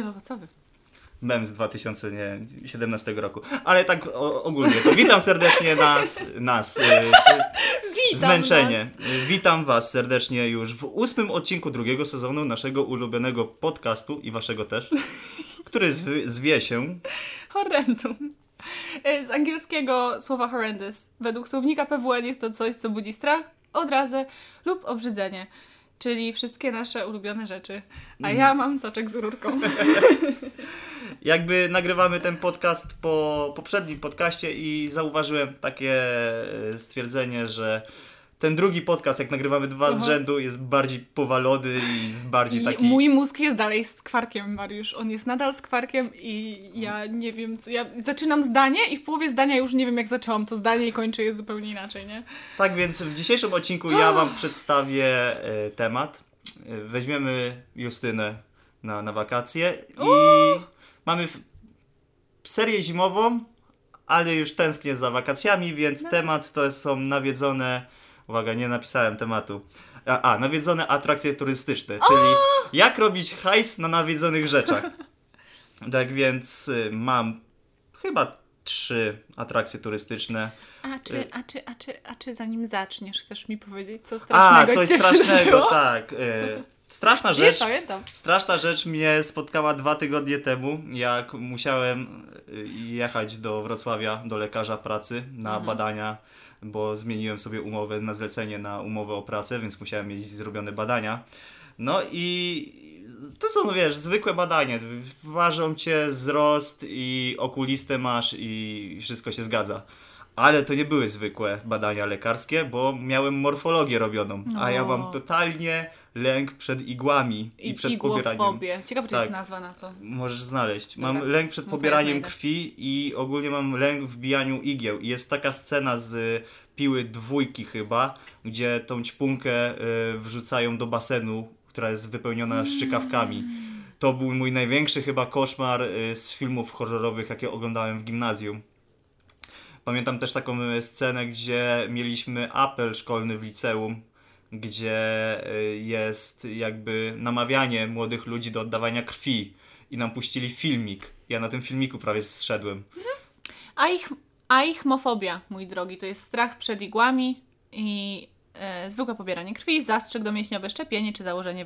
Wielowocowy. Mem z 2017 roku. Ale tak o, ogólnie to witam serdecznie nas, nas y, Witam zmęczenie. was. Y, Witam was serdecznie już w ósmym odcinku drugiego sezonu naszego ulubionego podcastu i waszego też, który zwy, zwie się Horrendum. E, Z angielskiego słowa horrendous. Według słownika PWN jest to coś, co budzi strach, odrazę lub obrzydzenie. Czyli wszystkie nasze ulubione rzeczy. A Mhm. ja mam soczek z rurką. Jakby nagrywamy ten podcast po poprzednim podcaście i zauważyłem takie e, stwierdzenie, że ten drugi podcast, jak nagrywamy dwa z rzędu, jest bardziej powalony i jest bardziej I taki... mój mózg jest dalej z kwarkiem, Mariusz. On jest nadal z kwarkiem i ja nie wiem, co. Ja zaczynam zdanie i w połowie zdania już nie wiem, jak zaczęłam to zdanie i kończę je zupełnie inaczej, nie? Tak więc w dzisiejszym odcinku ja wam przedstawię e, temat. E, weźmiemy Justynę na, na wakacje i mamy serię zimową, ale już tęsknię za wakacjami, więc Nice. temat to są nawiedzone, uwaga, nie napisałem tematu, a, a nawiedzone atrakcje turystyczne, czyli jak robić hajs na nawiedzonych rzeczach. Tak więc y, mam chyba trzy atrakcje turystyczne. A czy, a czy, a czy, a czy zanim zaczniesz, chcesz mi powiedzieć, co A, strasznego coś cię strasznego, tak. E, straszna Nie rzecz. pamiętam. Straszna rzecz mnie spotkała dwa tygodnie temu, jak musiałem y, jechać do Wrocławia, do lekarza pracy na Mhm. badania, bo zmieniłem sobie umowę na zlecenie na umowę o pracę, więc musiałem mieć zrobione badania. No i to są, wiesz, zwykłe badania. Ważą cię wzrost i okulistę masz i wszystko się zgadza. Ale to nie były zwykłe badania lekarskie, bo miałem morfologię robioną, a ja mam O. totalnie lęk przed igłami i, I przed pobieraniem. Ciekawe, czy jest Tak. nazwa na to. Możesz znaleźć. Mam Dobra. lęk przed No pobieraniem krwi i ogólnie mam lęk w wbijaniu igieł. I jest taka scena z y, piły dwójki chyba, gdzie tą ćpunkę y, wrzucają do basenu, która jest wypełniona szczykawkami. To był mój największy chyba koszmar y, z filmów horrorowych, jakie oglądałem w gimnazjum. Pamiętam też taką scenę, gdzie mieliśmy apel szkolny w liceum, gdzie y, jest jakby namawianie młodych ludzi do oddawania krwi i nam puścili filmik. Ja na tym filmiku prawie zszedłem. Aich, aichmofobia, mój drogi, to jest strach przed igłami i e, zwykłe pobieranie krwi, zastrzyk domięśniowy, szczepienie czy założenie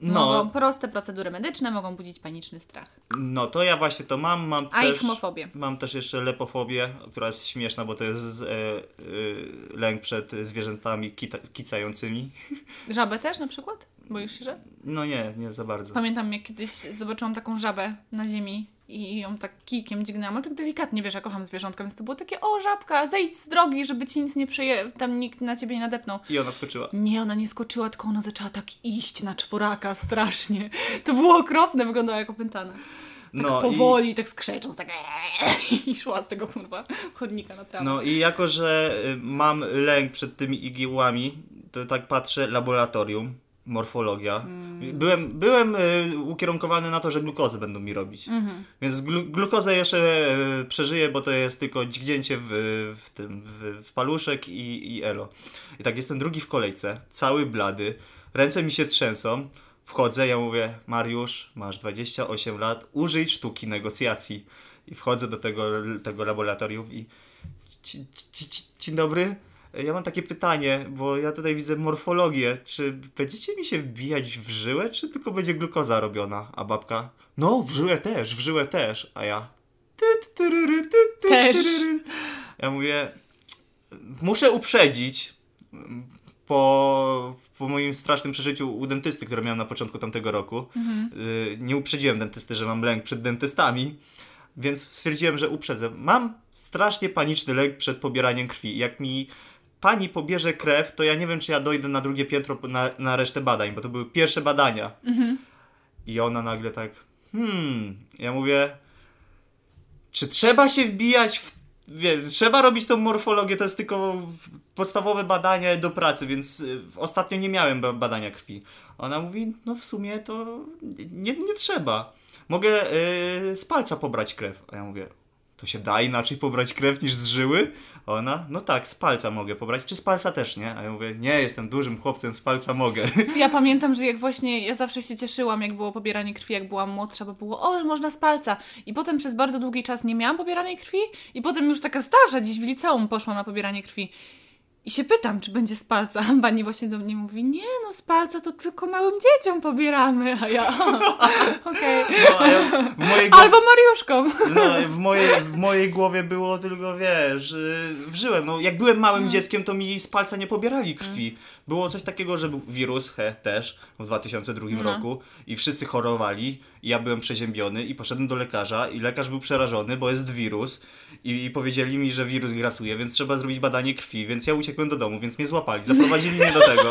węflonu. Mogą, No, proste procedury medyczne mogą budzić paniczny strach. no to ja właśnie to mam. Mam też, Aichmofobię. mam też jeszcze lepofobię, która jest śmieszna, bo to jest e, e, lęk przed zwierzętami kita, kicającymi. Żabę też na przykład? Boisz się, że? No nie, nie za bardzo. Pamiętam, jak kiedyś zobaczyłam taką żabę na ziemi i ją tak kijkiem dźgnęłam, ale tak delikatnie, wiesz, ja kocham zwierzątka, więc to było takie, o żabka, zejdź z drogi, żeby ci nic nie przeje, tam nikt na ciebie nie nadepnął. I ona skoczyła. Nie, ona nie skoczyła, tylko ona zaczęła tak iść na czworaka strasznie. To było okropne, wyglądała jak opętana. Tak No i- powoli, tak skrzecząc, tak i szła z tego kurwa chodnika na trawę. No i jako, że y, mam lęk przed tymi igiełami, to tak patrzę, laboratorium, morfologia. Mm. Byłem, byłem y, ukierunkowany na to, że glukozę będą mi robić. Mhm. Więc glu, glukozę jeszcze y, przeżyję, bo to jest tylko dźgnięcie w, w tym, w, w paluszek i, i elo. I tak jestem drugi w kolejce, cały blady, ręce mi się trzęsą. Wchodzę, ja mówię, Mariusz, masz 28 lat, użyj sztuki negocjacji. I wchodzę do tego, tego laboratorium i dzień dobry. Ja mam takie pytanie, bo ja tutaj widzę morfologię. Czy będziecie mi się wbijać w żyłę, czy tylko będzie glukoza robiona? A babka, no w żyłę też, w żyłę też. A ja, Też. Ja mówię, muszę uprzedzić po, po moim strasznym przeżyciu u dentysty, które miałem na początku tamtego roku. Y, Nie uprzedziłem dentysty, że mam lęk przed dentystami. Więc stwierdziłem, że uprzedzę. Mam strasznie paniczny lęk przed pobieraniem krwi. Jak mi pani pobierze krew, to ja nie wiem, czy ja dojdę na drugie piętro na, na resztę badań, bo to były pierwsze badania. I ona nagle tak, hmm. Ja mówię, czy trzeba się wbijać w. Wie, trzeba robić tą morfologię, to jest tylko podstawowe badanie do pracy, więc y, ostatnio nie miałem ba- badania krwi. Ona mówi, no w sumie to nie, nie trzeba. Mogę y, z palca pobrać krew. A ja mówię, to się da inaczej pobrać krew niż z żyły? Ona, no tak, z palca mogę pobrać, czy z palca też, nie? A ja mówię, nie, jestem dużym chłopcem, z palca mogę. Ja pamiętam, że jak właśnie, ja zawsze się cieszyłam, jak było pobieranie krwi, jak byłam młodsza, bo było, o, że można z palca. I potem przez bardzo długi czas nie miałam pobieranej krwi i potem już taka starsza, gdzieś w liceum poszłam na pobieranie krwi. I się pytam, czy będzie z palca. A pani właśnie do mnie mówi, nie no, z palca to tylko małym dzieciom pobieramy. A ja, okej. No, a ja mojej. Albo Mariuszkom. No, w, mojej, w mojej głowie było tylko, wiesz, y, wżyłem. No, jak byłem małym Mm. dzieckiem, to mi z palca nie pobierali krwi. Było coś takiego, że był wirus, he, też, w 2002 No. roku i wszyscy chorowali i ja byłem przeziębiony i poszedłem do lekarza i lekarz był przerażony, bo jest wirus i, i powiedzieli mi, że wirus grasuje, więc trzeba zrobić badanie krwi, więc ja uciekłem do domu, więc mnie złapali. Zaprowadzili mnie do tego,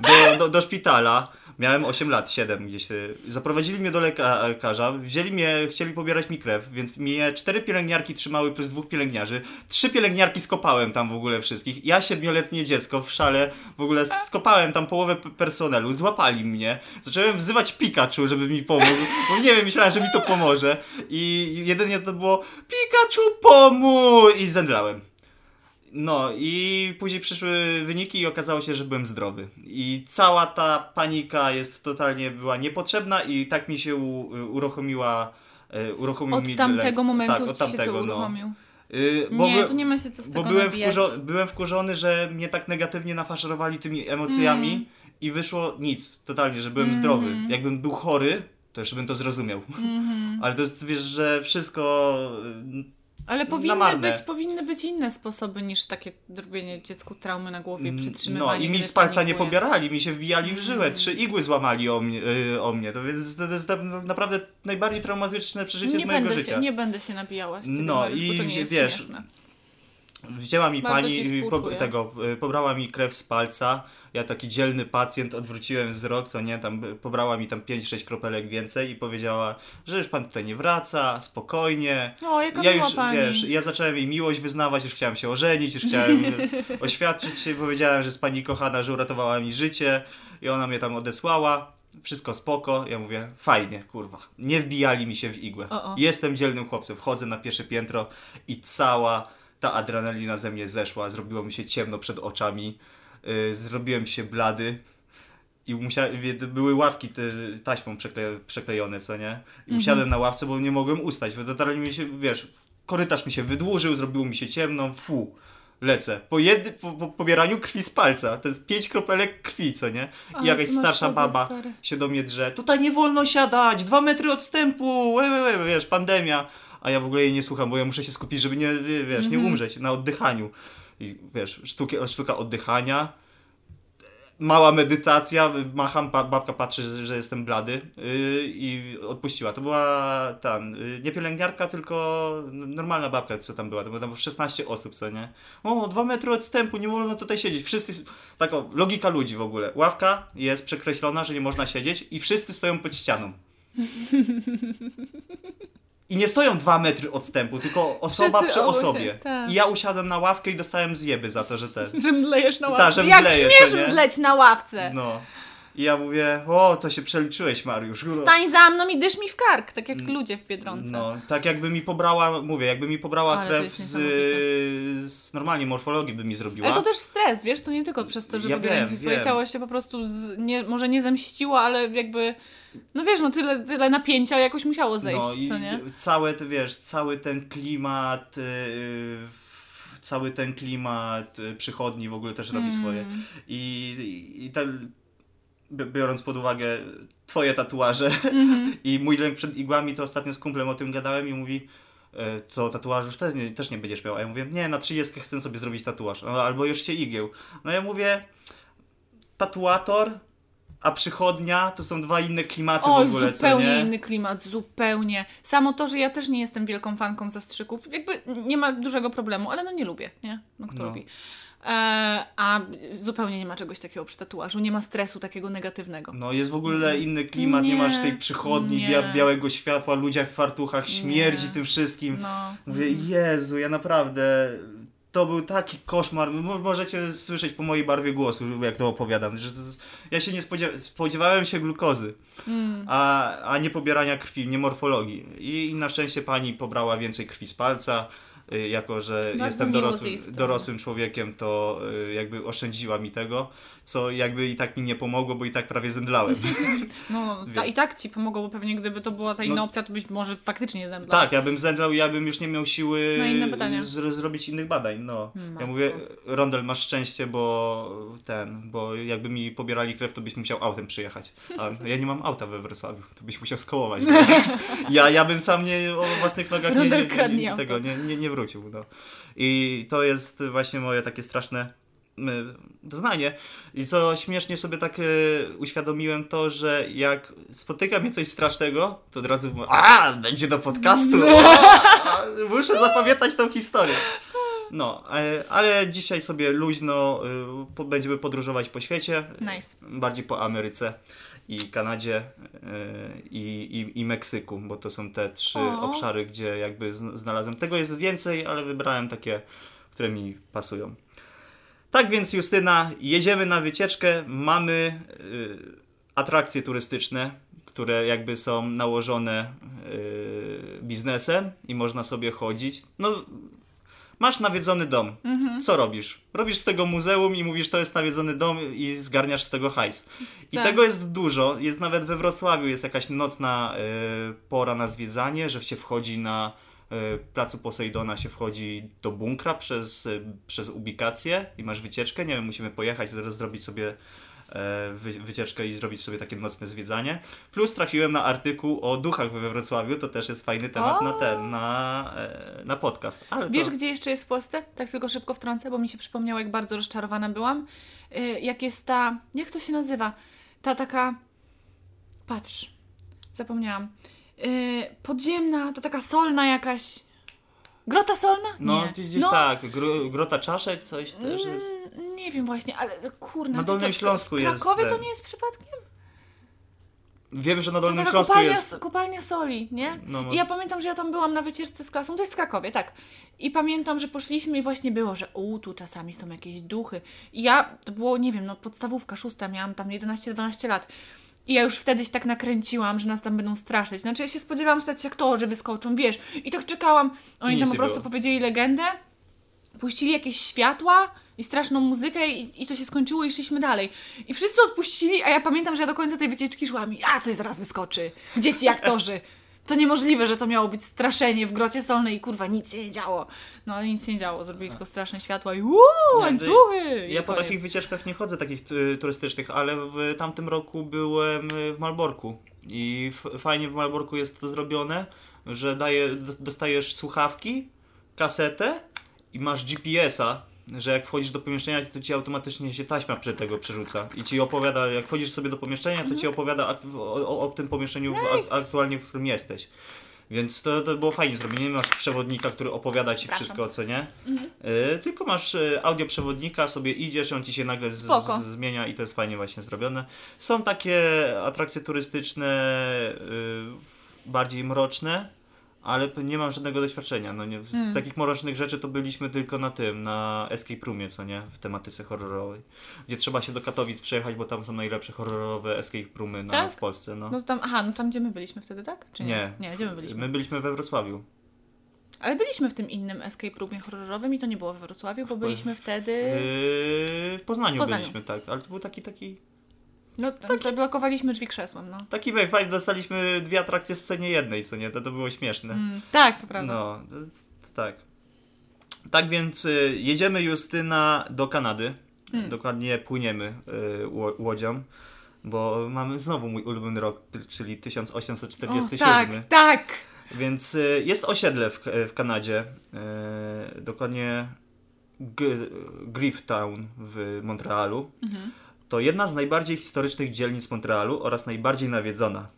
do, do, do szpitala. Miałem 8 lat, 7 gdzieś. y, Zaprowadzili mnie do leka- lekarza, wzięli mnie, chcieli pobierać mi krew, więc mnie cztery pielęgniarki trzymały plus dwóch pielęgniarzy. Trzy pielęgniarki skopałem tam w ogóle wszystkich. Ja, siedmioletnie dziecko w szale, w ogóle skopałem tam połowę personelu. Złapali mnie. Zacząłem wzywać Pikachu, żeby mi pomógł, bo nie wiem, myślałem, że mi to pomoże. I jedynie to było Pikachu pomóż! I zemdlałem. No i później przyszły wyniki i okazało się, że byłem zdrowy. I cała ta panika jest totalnie była niepotrzebna i tak mi się u, uruchomiła e, uruchomił Od mi tamtego lek. momentu tak, od ci się to tamtego, no. uruchomił. Y, bo nie, by- tu nie ma się co z bo tego byłem, nabijać. wkurzo- byłem wkurzony, że mnie tak negatywnie nafaszerowali tymi emocjami Mm. i wyszło nic, totalnie, że byłem zdrowy. Jakbym był chory, to jeszcze bym to zrozumiał. Mhm. Ale to jest, wiesz, że wszystko... Ale powinny być, powinny być inne sposoby niż takie robienie dziecku traumy na głowie, No przytrzymywanie. i mi z palca nie pobierali, mi się wbijali w Mm. żyłę, trzy igły złamali o mnie, y, o mnie. to więc to jest na- naprawdę najbardziej traumatyczne przeżycie z Nie mojego będę, życia. się, nie będę się nabijała z ciebie, No Mariusz, bo i to nie jest wiesz, śmieszne. Wzięła mi Bardzo pani po, tego, y, pobrała mi krew z palca. Ja taki dzielny pacjent odwróciłem wzrok, co nie, tam y, pobrała mi tam 5-6 kropelek więcej i powiedziała, że już pan tutaj nie wraca, spokojnie. O, jaka ja już, pani. wiesz, ja zacząłem jej miłość wyznawać, już chciałem się ożenić, już chciałem y, oświadczyć się, powiedziałem, że jest pani kochana, że uratowała mi życie i ona mnie tam odesłała. Wszystko spoko. Ja mówię, fajnie, kurwa. Nie wbijali mi się w igłę. O, o. Jestem dzielnym chłopcem. Wchodzę na pierwsze piętro i cała ta adrenalina ze mnie zeszła. Zrobiło mi się ciemno przed oczami. Yy, zrobiłem się blady. I musiałem, były ławki te, taśmą przekle, przyklejone, co nie? I usiadłem na ławce, bo nie mogłem ustać. Bo totalnie mi się, wiesz, korytarz mi się wydłużył, zrobiło mi się ciemno, fu. Lecę. Po, jedy, po, po pobieraniu krwi z palca. To jest pięć kropelek krwi, co nie? I Ale jakaś starsza baba stary. się do mnie drze. Tutaj nie wolno siadać, dwa metry odstępu, łe, łe, łe, wiesz, pandemia. A ja w ogóle jej nie słucham, bo ja muszę się skupić, żeby nie, wiesz, nie umrzeć na oddychaniu. I wiesz, sztuki, sztuka oddychania, mała medytacja, macham, babka patrzy, że- jestem blady yy, i odpuściła. To była tam, yy, nie pielęgniarka, tylko normalna babka, co tam była. To było tam 16 osób, co nie? O, dwa metry odstępu, nie wolno tutaj siedzieć. Wszyscy, taka logika ludzi w ogóle. Ławka jest przekreślona, że nie można siedzieć i wszyscy stoją pod ścianą. I nie stoją dwa metry odstępu, tylko osoba Wszyscy przy osobie. tak. I ja usiadłem na ławkę i dostałem zjeby za to, że ten. Że mdlejesz na Ta, ławce. że Jak mdleję, śmiesz nie? mdleć na ławce? No. I ja mówię, o, to się przeliczyłeś, Mariusz. Stań za mną i dysz mi w kark, tak jak ludzie w Biedronce. No, tak jakby mi pobrała, mówię, jakby mi pobrała Ale krew z, z normalnie morfologii by mi zrobiła. Ale to też stres, wiesz, to nie tylko przez to, że Ja wiem, krwi. Twoje wiem. ciało się po prostu, z, nie, może nie zemściło, ale jakby, no wiesz, no tyle, tyle napięcia jakoś musiało zejść, no i co nie? całe, te, wiesz, cały ten klimat, yy, cały ten klimat yy, przychodni w ogóle też robi Mm. swoje. I, i, i ten, bi- biorąc pod uwagę twoje tatuaże Mhm. i mój lęk przed igłami, to ostatnio z kumplem o tym gadałem i mówi e, to tatuaż już też nie, też nie będziesz miał. A ja mówię, nie, na 30 chcę sobie zrobić tatuaż. No, albo już się igieł. No ja mówię, tatuator, a przychodnia to są dwa inne klimaty Oj, w ogóle, co zupełnie nie? inny klimat, zupełnie. Samo to, że ja też nie jestem wielką fanką zastrzyków, jakby nie ma dużego problemu, ale no nie lubię, nie? No kto No. lubi. E, a zupełnie nie ma czegoś takiego przy tatuażu, nie ma stresu takiego negatywnego. No jest w ogóle inny klimat, nie, Nie, masz tej przychodni, bia białego światła, ludzie w fartuchach, śmierdzi Nie. tym wszystkim. No. Mówię, Jezu, ja naprawdę to był taki koszmar. Mo- Możecie słyszeć po mojej barwie głosu, jak to opowiadam. Że to, ja się nie spodziewa- spodziewałem się glukozy, Mm. a, a nie pobierania krwi, nie morfologii. I na szczęście pani pobrała więcej krwi z palca. y, Jako, że Bardzo jestem dorosłym, strony. dorosłym człowiekiem, to y, jakby oszczędziła mi tego, co jakby i tak mi nie pomogło, bo i tak prawie zemdlałem. No, ta, i tak ci pomogło, bo pewnie gdyby to była ta inna No- opcja, to byś może faktycznie zemdlał. Tak, ja bym zemdlał, ja bym już nie miał siły No, inne pytania. z, zrobić innych badań. No. Ja Matko. mówię, Rondel, masz szczęście, bo ten, bo jakby mi pobierali krew, to byś musiał autem przyjechać. A ja nie mam auta we Wrocławiu, to byś musiał skołować. ja, ja bym sam nie o własnych nogach nie, nie, nie, auto. tego, nie, nie, nie wrócił. No. I to jest właśnie moje takie straszne y, doznanie. I co śmiesznie sobie tak y, uświadomiłem to, że jak spotyka mnie coś strasznego, to od razu mówię, a, będzie do podcastu. A, Muszę zapamiętać tą historię. No, e, ale dzisiaj sobie luźno y, będziemy podróżować po świecie. Nice. Bardziej po Ameryce i Kanadzie y, i, i, i Meksyku, bo to są te trzy O. obszary, gdzie jakby zn- znalazłem. Tego jest więcej, ale wybrałem takie, które mi pasują. Tak więc, Justyna, jedziemy na wycieczkę. Mamy y, atrakcje turystyczne, które jakby są nałożone y, biznesem i można sobie chodzić. No, masz nawiedzony dom. Co robisz? Robisz z tego muzeum i mówisz, to jest nawiedzony dom i zgarniasz z tego hajs. I Tak. tego jest dużo. Jest nawet we Wrocławiu jest jakaś nocna y, pora na zwiedzanie, że się wchodzi na placu Posejdona się wchodzi do bunkra przez, y, przez ubikację i masz wycieczkę. Nie wiem, musimy pojechać, zaraz zrobić sobie e, wy, wycieczkę i zrobić sobie takie nocne zwiedzanie. Plus trafiłem na artykuł o duchach we Wrocławiu, to też jest fajny temat O! na ten, na, na podcast. Ale Wiesz, to... gdzie jeszcze jest w Polsce? Tak tylko szybko wtrącę, bo mi się przypomniało, jak bardzo rozczarowana byłam. Y, jak jest ta... Jak to się nazywa? Ta taka... Patrz. Zapomniałam. Y, podziemna, to taka solna jakaś... Grota solna? No, nie. gdzieś, no, tak, Gro, Grota Czaszek, coś też jest. mm, Nie wiem właśnie, ale kurna. Na Dolnym to, Śląsku w jest Krakowie to nie jest przypadkiem? Wiem, że na Dolnym Śląsku kopalnia, jest... kopalnia soli, nie? No, I może- ja pamiętam, że ja tam byłam na wycieczce z klasą, to jest w Krakowie, tak. I pamiętam, że poszliśmy i właśnie było, że u, tu czasami są jakieś duchy. I ja, to było, nie wiem, no podstawówka, szósta, miałam tam 11-12 lat. I ja już wtedy się tak nakręciłam, że nas tam będą straszyć. Znaczy ja się spodziewałam, że tacy aktorzy wyskoczą, wiesz. I tak czekałam. Oni Nic tam po prostu było. powiedzieli legendę, puścili jakieś światła i straszną muzykę i, i to się skończyło i szliśmy dalej. I wszyscy odpuścili, a ja pamiętam, że ja do końca tej wycieczki szłam i a coś zaraz wyskoczy. Gdzie ci aktorzy? To niemożliwe, że to miało być straszenie w grocie solnej i kurwa nic się nie działo. No ale nic się nie działo, zrobili tylko straszne światła i uuu, łańcuchy! I Ja po koniec. takich wycieczkach nie chodzę, takich turystycznych, ale w tamtym roku byłem y, w Malborku i fajnie w Malborku jest to zrobione, że daje, dostajesz słuchawki, kasetę i masz GPS-a, że jak wchodzisz do pomieszczenia, to ci automatycznie się taśma przy tego przerzuca i ci opowiada, jak wchodzisz sobie do pomieszczenia, to ci opowiada akt- o, o, o tym pomieszczeniu Nice. ak- aktualnie, w którym jesteś. Więc to, to było fajnie zrobione. Nie masz przewodnika, który opowiada ci Przepraszam. wszystko, co nie? Y, tylko masz y, audioprzewodnika, sobie idziesz, on ci się nagle z, z, zmienia i to jest fajnie właśnie zrobione. Są takie atrakcje turystyczne y, bardziej mroczne, ale nie mam żadnego doświadczenia. No nie, z Hmm. takich mrocznych rzeczy to byliśmy tylko na tym, na Escape Roomie, co nie? W tematyce horrorowej. Gdzie trzeba się do Katowic przejechać, bo tam są najlepsze horrorowe Escape Roomy na, Tak? w Polsce. No. No tam, aha, no tam gdzie my byliśmy wtedy, tak? Czy nie? nie. Nie, gdzie my byliśmy? My byliśmy we Wrocławiu. Ale byliśmy w tym innym escape roomie horrorowym i to nie było we Wrocławiu, bo byliśmy wtedy... Yy, w Poznaniu, Poznaniu. byliśmy, tak. Ale to był taki, taki No, tam zablokowaliśmy drzwi krzesłem, no. Taki five dostaliśmy dwie atrakcje w cenie jednej, co nie? To, to było śmieszne. Mm, tak, to prawda. No, to, to tak. Tak więc y, jedziemy Justyna do Kanady. Hmm. Dokładnie płyniemy y, ło- łodzią, bo mamy znowu mój ulubiony rok, czyli O, 1847. tak, tak! Więc y, jest osiedle w, w Kanadzie, y, dokładnie G- Grifftown w Montrealu. Mhm. To jedna z najbardziej historycznych dzielnic Montrealu oraz najbardziej nawiedzona.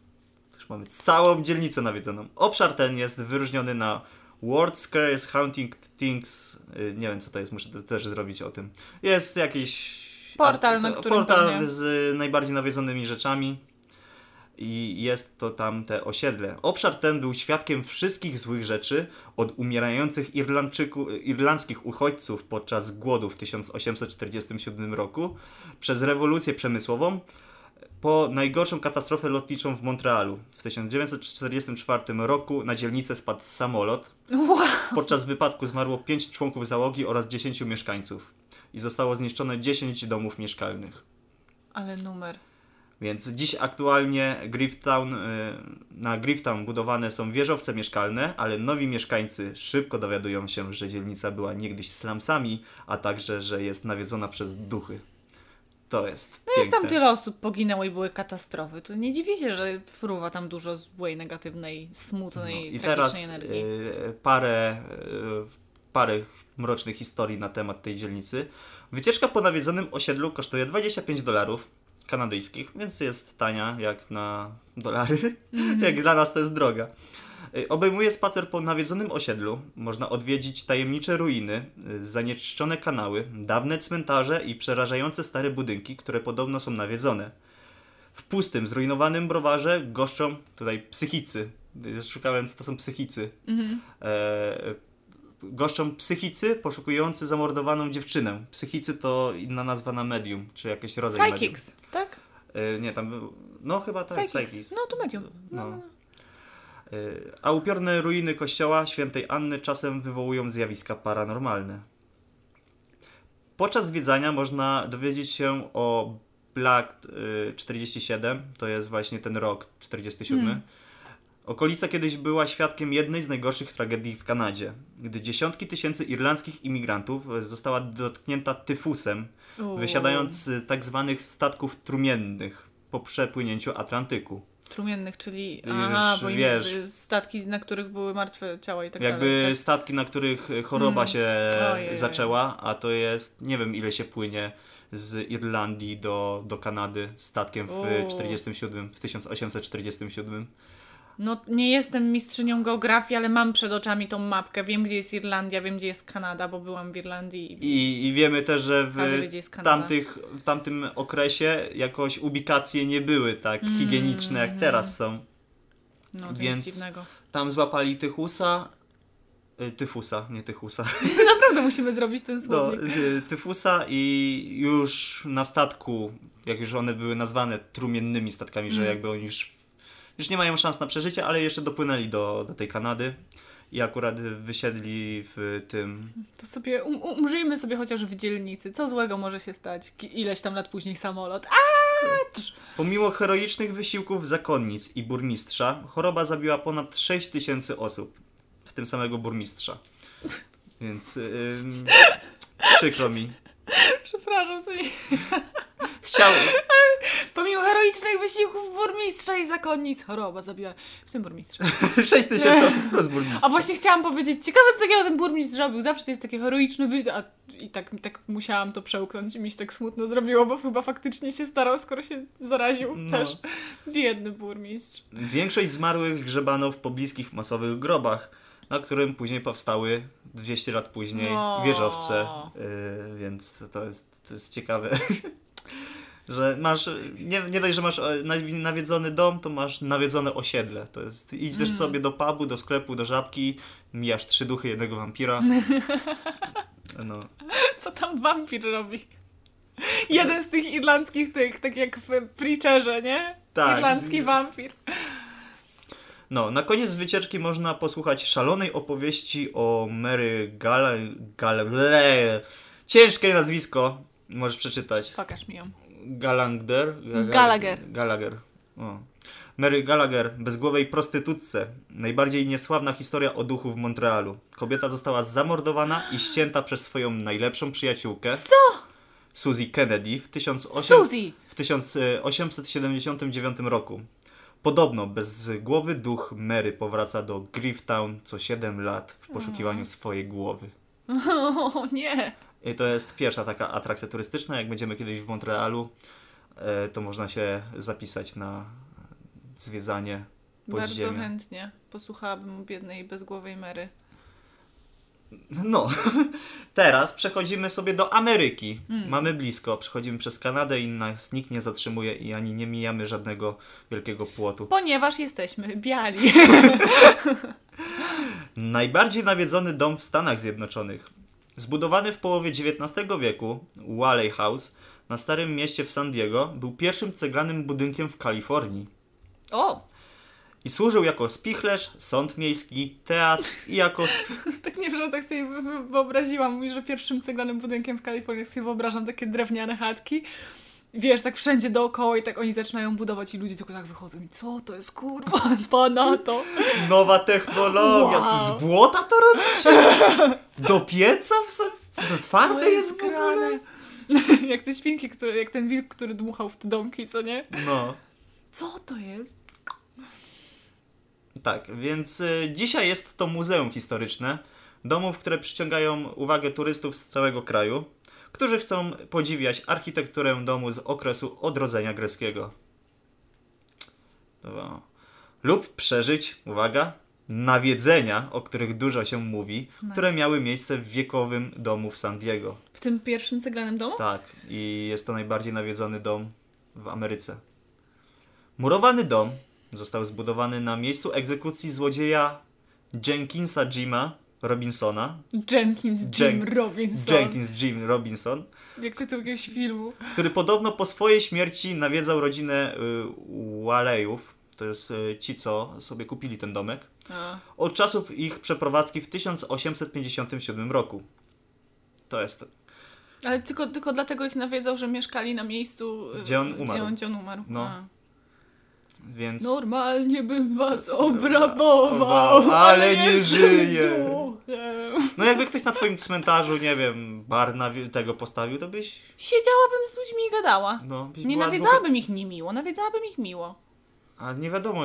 Już mamy całą dzielnicę nawiedzoną. Obszar ten jest wyróżniony na World Scares Haunting Things. y, Nie wiem co to jest, muszę też zrobić o tym. Jest jakiś Portal, art- na którym portal z najbardziej nawiedzonymi rzeczami. I jest to tam te osiedle. Obszar ten był świadkiem wszystkich złych rzeczy, od umierających Irlandczyku, irlandzkich uchodźców podczas głodu w 1847 roku, przez rewolucję przemysłową, po najgorszą katastrofę lotniczą w Montrealu. W 1944 roku na dzielnicę spadł samolot. Wow. Podczas wypadku zmarło 5 członków załogi oraz 10 mieszkańców i zostało zniszczone 10 domów mieszkalnych. Ale numer. Więc dziś aktualnie Grifftown, y, na Grifftown budowane są wieżowce mieszkalne, ale nowi mieszkańcy szybko dowiadują się, że dzielnica była niegdyś slumsami, a także, że jest nawiedzona przez duchy. To jest No jak piękne. tam tyle osób poginęło i były katastrofy, to nie dziwię się, że fruwa tam dużo złej, negatywnej, smutnej, No I tragicznej teraz energii. y, parę, y, parę mrocznych historii na temat tej dzielnicy. Wycieczka po nawiedzonym osiedlu kosztuje 25 dolarów kanadyjskich, więc jest tania jak na dolary. Mhm. jak dla nas to jest droga. Y, Obejmuje spacer po nawiedzonym osiedlu. Można odwiedzić tajemnicze ruiny, y, zanieczyszczone kanały, dawne cmentarze i przerażające stare budynki, które podobno są nawiedzone. W pustym, zrujnowanym browarze goszczą tutaj psychicy. Y, Szukałem, co to są psychicy. Mhm. E, goszczą psychicy poszukujący zamordowaną dziewczynę. Psychicy to inna nazwa na medium, czy jakiś rodzaj medium. Psychics, tak? E, nie, tam był, no chyba tak, Psychics. Psychics. No to medium. No, No. no. no. Y, A upiorne ruiny kościoła świętej Anny czasem wywołują zjawiska paranormalne. Podczas zwiedzania można dowiedzieć się o Black y, 47, to jest właśnie ten rok 47. Hmm. Okolica kiedyś była świadkiem jednej z najgorszych tragedii w Kanadzie, gdy dziesiątki tysięcy irlandzkich imigrantów została dotknięta tyfusem, wysiadając z tak zwanych statków trumiennych po przepłynięciu Atlantyku. Trumiennych, czyli aha, bo wiesz. statki, na których były martwe ciała i tak Jakby dalej. Tak? statki, na których choroba Mm. się Ojej. zaczęła, a to jest, nie wiem ile się płynie z Irlandii do, do Kanady statkiem w Uuu. 47, w 1847. No nie jestem mistrzynią geografii, ale mam przed oczami tą mapkę. Wiem, gdzie jest Irlandia, wiem, gdzie jest Kanada, bo byłam w Irlandii. i- I, I wiemy też, że w, Każdy jest tamtych, w tamtym okresie jakoś ubikacje nie były tak Mm. higieniczne jak teraz są. No to Więc- nic dziwnego. Tam złapali tychusa, y, tyfusa, nie tychusa. Naprawdę musimy zrobić ten No, słownik. y, tyfusa i już na statku, jak już one były nazwane trumiennymi statkami, że Mm. jakby oni już, już nie mają szans na przeżycie, ale jeszcze dopłynęli do, do tej Kanady i akurat wysiedli w tym... To sobie um, umrzyjmy sobie chociaż w dzielnicy. Co złego może się stać? Ileś tam lat później samolot. A! Pomimo heroicznych wysiłków zakonnic i burmistrza, choroba zabiła ponad 6 tysięcy osób, w tym samego burmistrza. Więc ym, przykro mi. Przepraszam, co nie... Chciał, Pomimo heroicznych wysiłków burmistrza i zakonnic choroba zabiła w tym burmistrze. 6 tysięcy osób plus burmistrz. A właśnie chciałam powiedzieć, ciekawe co takiego ten burmistrz zrobił. Zawsze to jest takie heroiczne bycie, a i tak, tak musiałam to przełknąć i mi się tak smutno zrobiło, bo chyba faktycznie się starał, skoro się zaraził No. też. Biedny burmistrz. Większość zmarłych grzebano w pobliskich masowych grobach, na którym później powstały 200 lat później No. wieżowce. Yy, więc to jest, to jest ciekawe. że masz, nie, nie dość, że masz e, na- nawiedzony dom, to masz nawiedzone osiedle. To jest, idziesz Mm. sobie do pubu, do sklepu, do żabki, mijasz trzy duchy jednego wampira. No. Co tam wampir robi? Jeden z tych irlandzkich tych, tak jak w Preacherze, nie? Tak, Irlandzki z- wampir. No, na koniec wycieczki można posłuchać szalonej opowieści o Mary. Gala... ble- Ciężkie nazwisko. Możesz przeczytać. Pokaż mi ją. Galangder? Ga- Gallagher. Gallagher. O. Mary Gallagher, bezgłowej prostytutce. Najbardziej niesławna historia o duchu w Montrealu. Kobieta została zamordowana i ścięta przez swoją najlepszą przyjaciółkę. Co? Suzy Kennedy w 1800 Suzy! w 1879 roku. Podobno bezgłowy duch Mary powraca do Grifftown co 7 lat w poszukiwaniu swojej głowy. O nie! I to jest pierwsza taka atrakcja turystyczna. Jak będziemy kiedyś w Montrealu, e, to można się zapisać na zwiedzanie Bardzo chętnie posłuchałabym biednej bezgłowej Mary. No, teraz przechodzimy sobie do Ameryki. Mm. Mamy blisko, przechodzimy przez Kanadę i nas nikt nie zatrzymuje i ani nie mijamy żadnego wielkiego płotu. Ponieważ jesteśmy biali. Najbardziej nawiedzony dom w Stanach Zjednoczonych. Zbudowany w połowie XIX wieku, Whaley House na Starym Mieście w San Diego był pierwszym ceglanym budynkiem w Kalifornii. O! I służył jako spichlerz, sąd miejski, teatr i jako... Tak nie wiem, że tak sobie wy- wy- wyobraziłam. Mówisz, że pierwszym ceglanym budynkiem w Kalifornii sobie wyobrażam takie drewniane chatki. Wiesz, tak wszędzie dookoła i tak oni zaczynają budować i ludzie tylko tak wychodzą i co to jest kurwa, pana to. Nowa technologia. Wow. To z błota to robicie? Do pieca? To twarde jest ogóle? jak te świnki, które, jak ten wilk, który dmuchał w te domki, co nie? No. Co to jest? Tak, więc y, dzisiaj jest to muzeum historyczne domów, które przyciągają uwagę turystów z całego kraju, którzy chcą podziwiać architekturę domu z okresu odrodzenia greckiego. Lub przeżyć, uwaga, nawiedzenia, o których dużo się mówi, które miały miejsce w wiekowym domu w San Diego. W tym pierwszym ceglanym domu? Tak, i jest to najbardziej nawiedzony dom w Ameryce. Murowany dom został zbudowany na miejscu egzekucji złodzieja Jenkinsa Jima Robinsona. Jenkins Jim Jen- Robinson. Jenkins Jim Robinson, Jak tytuł jakiegoś filmu. który podobno po swojej śmierci nawiedzał rodzinę y, Waleyów. To jest y, ci, co sobie kupili ten domek. A. Od czasów ich przeprowadzki w 1857 roku. To jest Ale tylko, tylko dlatego ich nawiedzał, że mieszkali na miejscu, y, Gdzie on umarł. Gdzie on, gdzie on umarł. No. A. więc. Normalnie bym was Obrabował, ale nie żyje. duchem. No jakby ktoś na twoim cmentarzu, nie wiem, bar na tego postawił, to byś, Siedziałabym z ludźmi i gadała. no, byś Nie nawiedzałabym ich niemiło, nawiedzałabym ich miło. Dwuch- A nie wiadomo,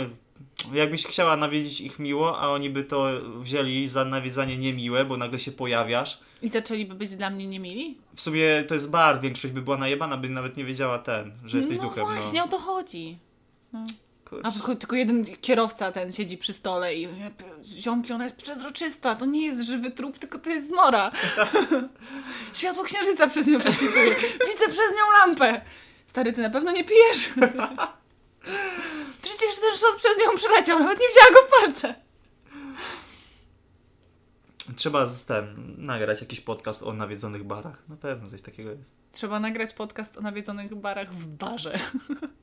jakbyś chciała nawiedzić ich miło, a oni by to wzięli za nawiedzanie niemiłe, bo nagle się pojawiasz. I zaczęliby być dla mnie niemili? W sumie to jest bar, większość by była najebana, by nawet nie wiedziała ten, że jesteś no duchem. właśnie, o to chodzi. Kurczę. A tylko, tylko jeden kierowca ten siedzi przy stole i ziomki, ona jest przezroczysta, to nie jest żywy trup, tylko to jest zmora. Światło księżyca przez nią prześwituje. Widzę przez nią lampę. Stary, ty na pewno nie pijesz. Przecież ten szot przez nią przeleciał, nawet nie wzięła go w palce. Trzeba ten, nagrać jakiś podcast o nawiedzonych barach. Na pewno coś takiego jest. Trzeba nagrać podcast o nawiedzonych barach w barze.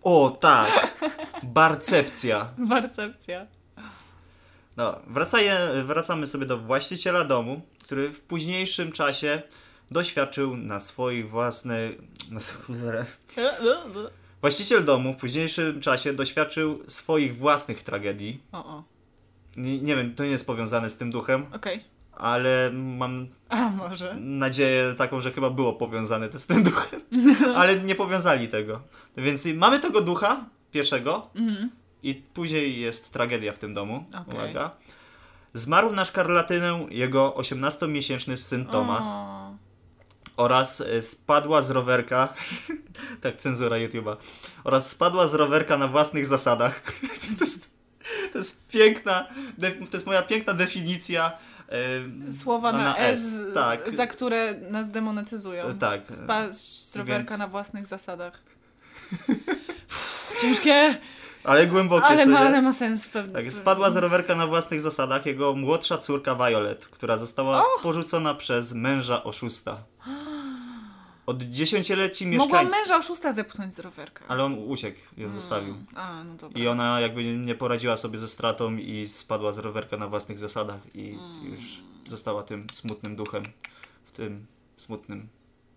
O, tak! Barcepcja. Barcepcja. No, wracaje, wracamy sobie do właściciela domu, który w późniejszym czasie doświadczył na swojej własnej... Na. Właściciel domu w późniejszym czasie doświadczył swoich własnych tragedii. O, o, Nie, nie wiem, to nie jest powiązane z tym duchem, okej. ale mam A może? nadzieję taką, że chyba było powiązane to z tym duchem. Ale nie powiązali tego. Więc mamy tego ducha pierwszego Mhm. i później jest tragedia w tym domu. Okej. Uwaga. Zmarł na szkarlatynę jego 18-miesięczny syn Tomas. Oraz e, spadła z rowerka. tak, cenzura YouTube'a. Oraz spadła z rowerka na własnych zasadach. to, jest, to jest piękna, to jest moja piękna definicja. Słowa na, S, Tak, za które nas demonetyzują. e, tak. Spaść z rowerka Więc- na własnych zasadach. Ciężkie, Ale głębokie. ale ma, ale ma sens w pewnym. Tak, spadła z rowerka na własnych zasadach jego młodsza córka Violet, która została porzucona przez męża oszusta. Od dziesięcioleci Mogła mieszkań... męża oszusta zepchnąć z rowerka. Ale on uciekł, ją zostawił. A, no dobra. I ona jakby nie poradziła sobie ze stratą i spadła z rowerka na własnych zasadach i Mm. już została tym smutnym duchem w tym smutnym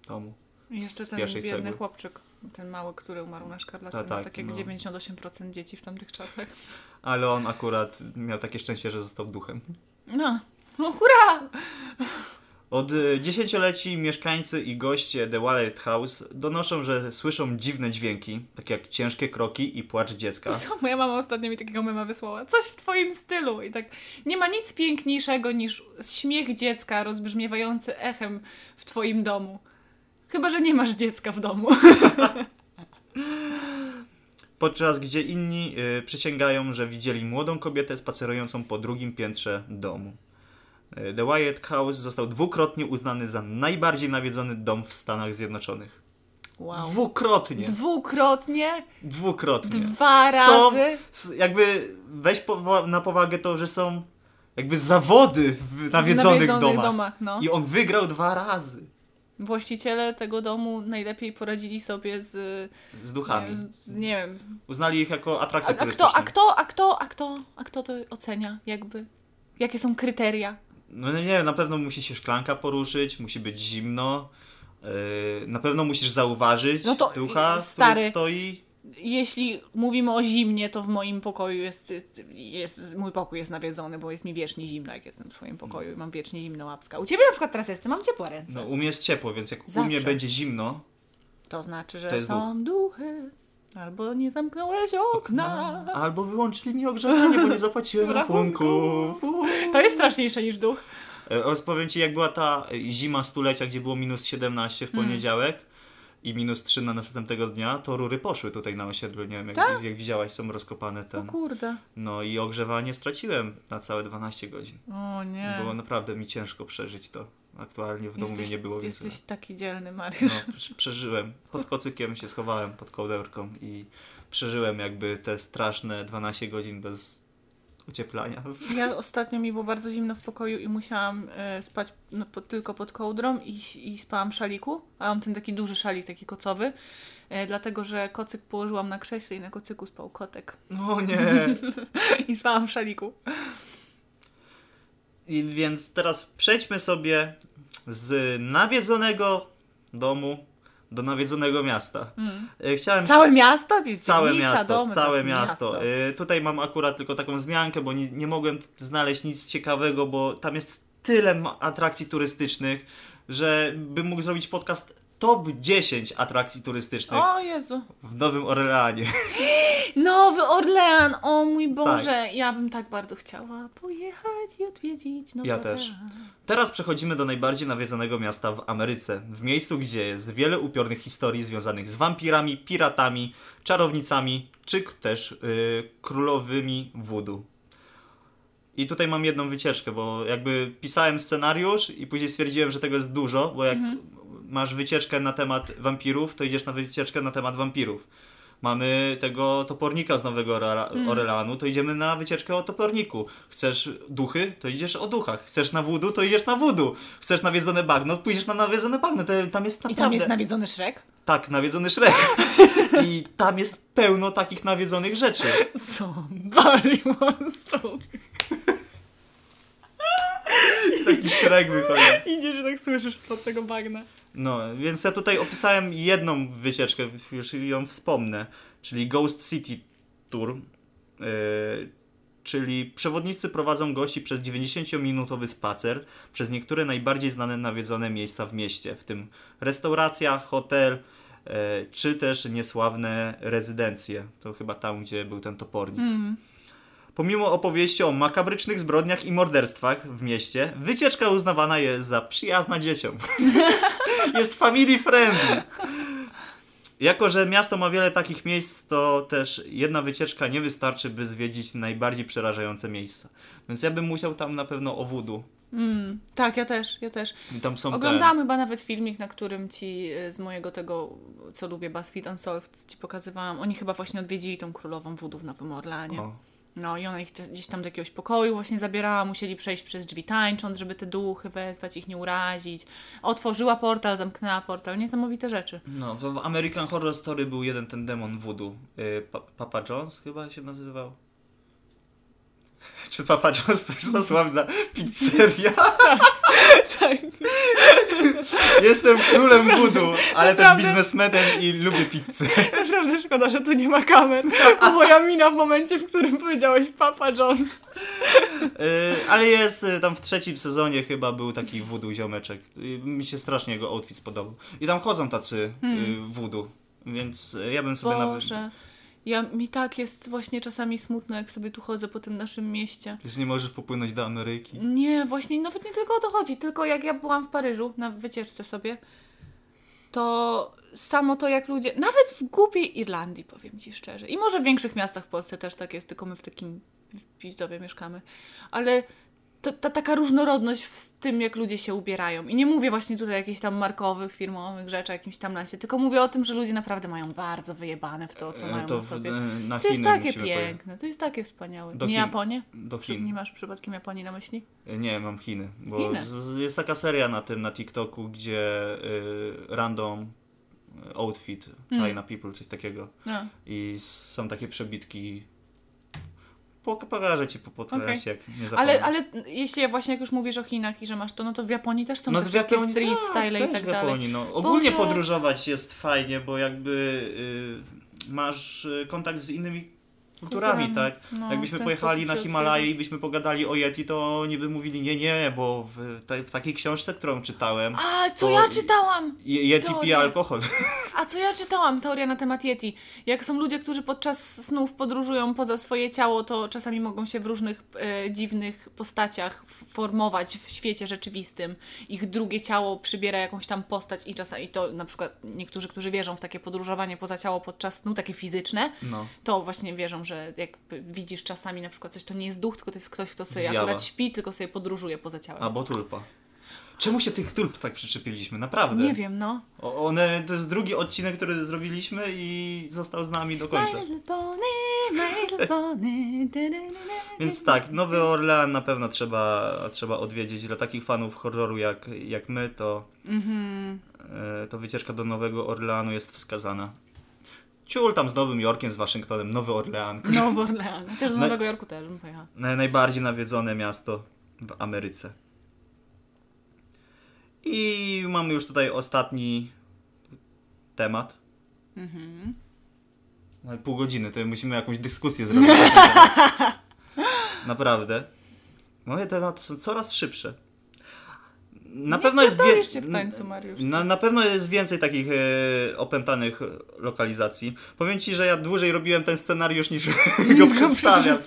domu. I jeszcze ten biedny cegły. chłopczyk, ten mały, który umarł na szkarlatynę, Tak, tak, tak jak no. 98% dzieci w tamtych czasach. Ale on akurat miał takie szczęście, że został duchem. No, no hurra! Od y, dziesięcioleci mieszkańcy i goście The Wallet House donoszą, że słyszą dziwne dźwięki, takie jak ciężkie kroki i płacz dziecka. To moja mama ostatnio mi takiego mema wysłała. Coś w twoim stylu. I tak, nie ma nic piękniejszego niż śmiech dziecka rozbrzmiewający echem w twoim domu. Chyba, że nie masz dziecka w domu. Podczas gdzie inni y, przysięgają, że widzieli młodą kobietę spacerującą po drugim piętrze domu. E, The Wyatt House został dwukrotnie uznany za najbardziej nawiedzony dom w Stanach Zjednoczonych. Wow. Dwukrotnie. Dwukrotnie, Dwukrotnie. dwa Są- razy. S- Jakby weź powa- na powagę to, że są jakby zawody w nawiedzonych, nawiedzonych domach. domach no. I on wygrał dwa razy Właściciele tego domu najlepiej poradzili sobie z, z nie duchami. wiem, z, nie wiem. Uznali ich jako A, atrakcję a, kto, turystyczną. a kto, a kto, a kto, a kto to ocenia jakby? Jakie są kryteria? No nie wiem, na pewno musi się szklanka poruszyć, musi być zimno. Yy, na pewno musisz zauważyć No to, ducha, stary, który stoi. Jeśli mówimy o zimnie, to w moim pokoju jest, jest mój pokój jest nawiedzony, bo jest mi wiecznie zimno, jak jestem w swoim pokoju i mam wiecznie zimno łapska. U ciebie na przykład teraz jestem, mam ciepłe ręce. No, u mnie jest ciepło, więc jak u Zawsze. mnie będzie zimno, To znaczy, że To są duchy. Albo nie zamknąłeś okna. albo wyłączyli mi ogrzewanie, bo nie zapłaciłem rachunków. To jest straszniejsze niż duch. E, Rozpowiem ci, jak była ta e, zima stulecia, gdzie było minus 17 w Mm. I minus 3 na następnego dnia, to rury poszły tutaj na osiedlu, nie wiem, jak, Tak? jak widziałaś, są rozkopane O ten. kurde. No i ogrzewanie straciłem na całe 12 godzin. O nie. Było naprawdę mi ciężko przeżyć to. Aktualnie w domu mnie nie było, więc Jesteś taki dzielny, no, Mariusz. prze- przeżyłem. Pod kocykiem się schowałem, pod kołderką i przeżyłem jakby te straszne 12 godzin bez ocieplania. Ja ostatnio mi było bardzo zimno w pokoju i musiałam e, spać no, po, tylko pod kołdrą i, i spałam w szaliku. A mam ten taki duży szalik, taki kocowy. E, dlatego, że kocyk położyłam na krześle i na kocyku spał kotek. No nie. I spałam w szaliku. I więc teraz przejdźmy sobie z nawiedzonego domu do nawiedzonego miasta. E, Chciałem Całe miasto? Jest Całe miasto, domy, całe jest miasto. Y, tutaj mam akurat tylko taką wzmiankę, bo nie, nie mogłem znaleźć nic ciekawego, bo tam jest tyle atrakcji turystycznych, że bym mógł zrobić podcast top 10 atrakcji turystycznych O Jezu. w Nowym Orleanie. Nowy Orlean, o mój Boże. Tak. Ja bym tak bardzo chciała pojechać i odwiedzić Nowy Ja też. Orlean. Teraz przechodzimy do najbardziej nawiedzonego miasta w Ameryce. W miejscu, gdzie jest wiele upiornych historii związanych z wampirami, piratami, czarownicami, czy też y, królowymi voodoo. I tutaj mam jedną wycieczkę, bo jakby pisałem scenariusz i później stwierdziłem, że tego jest dużo, bo jak masz wycieczkę na temat wampirów, to idziesz na wycieczkę na temat wampirów. Mamy tego topornika z Nowego Orela- Orleanu, to idziemy na wycieczkę o toporniku. Chcesz duchy, to idziesz o duchach. Chcesz na wudu, to idziesz na wudu. Chcesz nawiedzone bagno, pójdziesz na nawiedzone bagno. To, tam jest I naprawdę... tam jest nawiedzony Szrek? Tak, nawiedzony Szrek. I tam jest pełno takich nawiedzonych rzeczy. Somebody wants to... Taki Szrek wychodzi. Idziesz i tak słyszysz spod tego bagna. No, więc ja tutaj opisałem jedną wycieczkę, już ją wspomnę, czyli Ghost City Tour. Yy, czyli przewodnicy prowadzą gości przez 90-minutowy spacer przez niektóre najbardziej znane nawiedzone miejsca w mieście, w tym restauracja, hotel, yy, czy też niesławne rezydencje. To chyba tam, gdzie był ten topornik. Pomimo opowieści o makabrycznych zbrodniach i morderstwach w mieście, wycieczka uznawana jest za przyjazna dzieciom. jest family friendly. Jako, że miasto ma wiele takich miejsc, to też jedna wycieczka nie wystarczy, by zwiedzić najbardziej przerażające miejsca. Więc ja bym musiał tam na pewno o wudu. Mm, tak, ja też, ja też. I tam są Oglądałam chyba nawet filmik, na którym ci y, z mojego tego, co lubię, BuzzFeed Unsolved, ci pokazywałam. Oni chyba właśnie odwiedzili tą królową wódu w Nowym te... Orleanie. O. No i ona ich gdzieś tam do jakiegoś pokoju właśnie zabierała, musieli przejść przez drzwi tańcząc, żeby te duchy wezwać, ich nie urazić. Otworzyła portal, zamknęła portal, niesamowite rzeczy. No, w American Horror Story był jeden ten demon voodoo. Y, pa Papa John's chyba się nazywał. Czy Papa John's to jest ta sławna pizzeria? Tak. Jestem królem voodoo, ale też Naprawdę? biznesmenem i lubię pizzę. Naprawdę szkoda, że tu nie ma kamer. Bo moja mina w momencie, w którym powiedziałeś Papa John's. Y, ale jest y, tam w trzecim sezonie chyba był taki voodoo ziomeczek. Y, mi się strasznie jego outfit spodobał. I tam chodzą tacy y, voodoo. Więc ja bym sobie nawet... Ja, mi tak jest właśnie czasami smutno, jak sobie tu chodzę po tym naszym mieście. Już nie możesz popłynąć do Ameryki. Nie, właśnie nawet nie tylko o to chodzi, tylko jak ja byłam w Paryżu na wycieczce sobie, to samo to jak ludzie, nawet w głupiej Irlandii, powiem Ci szczerze, i może w większych miastach w Polsce też tak jest, tylko my w takim w Pizdowie mieszkamy, ale to, ta taka różnorodność w tym, jak ludzie się ubierają. I nie mówię właśnie tutaj o jakichś tam markowych, firmowych rzeczach, jakimś tam nasie, tylko mówię o tym, że ludzie naprawdę mają bardzo wyjebane w to, co E, mają to na sobie. e, na To jest takie pojechać. piękne, to jest takie wspaniałe. Do nie Chin. Japonię? Do Chin. nie masz przypadkiem Japonii na myśli? Nie, mam Chiny. Bo Chiny. jest taka seria na tym, na TikToku, gdzie y, random outfit, Mm. China people, coś takiego. No. I są takie przebitki. Po- Pokażę ci po podcaście, jak nie zapomnę. Ale, ale jeśli właśnie jak już mówisz o Chinach i że masz to, no to w Japonii też są no te to wszystkie Japonii, street tak, style i tak w dalej. Japonii, no. Ogólnie Boże. podróżować jest fajnie, bo jakby y, masz y, kontakt z innymi kulturami, tak? No, Jakbyśmy pojechali na Himalaje i byśmy pogadali o Yeti, to nie by mówili nie, nie, bo w, te, w takiej książce, którą czytałem, A, co To- ja czytałam? Yeti Teoria. pije alkohol. A co ja czytałam? Teoria na temat Yeti. Jak są ludzie, którzy podczas snów podróżują poza swoje ciało, to czasami mogą się w różnych e, dziwnych postaciach formować w świecie rzeczywistym. Ich drugie ciało przybiera jakąś tam postać i czasami to na przykład niektórzy, którzy wierzą w takie podróżowanie poza ciało podczas snu, takie fizyczne, No. to właśnie wierzą, że jakby widzisz czasami na przykład coś, to nie jest duch, tylko to jest ktoś, kto sobie Zjawa. akurat śpi, tylko sobie podróżuje poza ciałem. Albo tulpa. Czemu się tych tulp tak przyczepiliśmy? Naprawdę. Nie wiem, no. O, one, to jest drugi odcinek, który zrobiliśmy i został z nami do końca. My little pony, my little pony, Więc tak, Nowy Orlean na pewno trzeba, trzeba odwiedzić. Dla takich fanów horroru jak, jak my, to, Mhm. e, to wycieczka do Nowego Orleanu jest wskazana. Ciul tam z Nowym Jorkiem, z Waszyngtonem, Nowy Orlean. Nowy Orlean. Chociaż do Nowego Jorku też bym pojechała. Naj- Najbardziej nawiedzone miasto w Ameryce. I mamy już tutaj ostatni temat. Mhm. No pół godziny, to musimy jakąś dyskusję zrobić. Naprawdę. Moje tematy są coraz szybsze. Na Nie pewno jest się w końcu, Mariusz. Na, na pewno jest więcej takich e, opętanych lokalizacji. Powiem ci, że ja dłużej robiłem ten scenariusz niż go przedstawiam.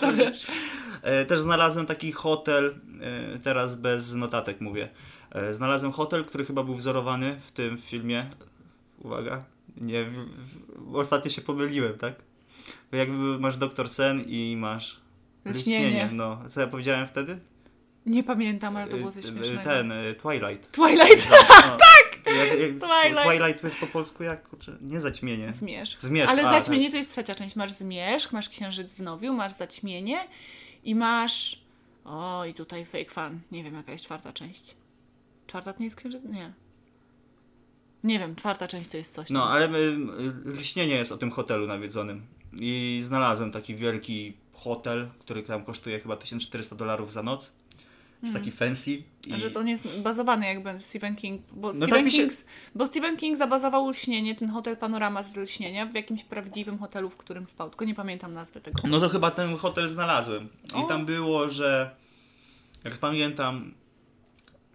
E, Też znalazłem taki hotel, e, teraz bez notatek mówię. E, Znalazłem hotel, który chyba był wzorowany w tym filmie. Uwaga, nie, w, w, ostatnio się pomyliłem, tak? Bo jakby masz Doktor Sen i masz Lśnienie. No, co ja powiedziałem wtedy? Nie pamiętam, ale to było coś E, śmiesznego. Ten, e, Twilight. Twilight. tak! Twilight. Twilight to jest po polsku jak? Kurczę, nie zaćmienie. Zmierzch. Zmierzch, Ale a, zaćmienie to jest trzecia część. Masz zmierzch, masz księżyc w nowiu, masz zaćmienie i masz... O, i tutaj fake fan. Nie wiem, jaka jest czwarta część. Czwarta to nie jest księżyc? Nie. Nie wiem, czwarta część to jest coś. No, tam. ale y, lśnienie jest o tym hotelu nawiedzonym. I znalazłem taki wielki hotel, który tam kosztuje chyba 1400 dolarów za noc. Jest taki fancy. I... Że to nie jest bazowany jakby Stephen King, bo, No Stephen tak się- King, bo Stephen King zabazował lśnienie, ten hotel Panorama z lśnienia w jakimś prawdziwym hotelu, w którym spał, tylko nie pamiętam nazwy tego. No to chyba ten hotel znalazłem. I O. tam było, że jak pamiętam,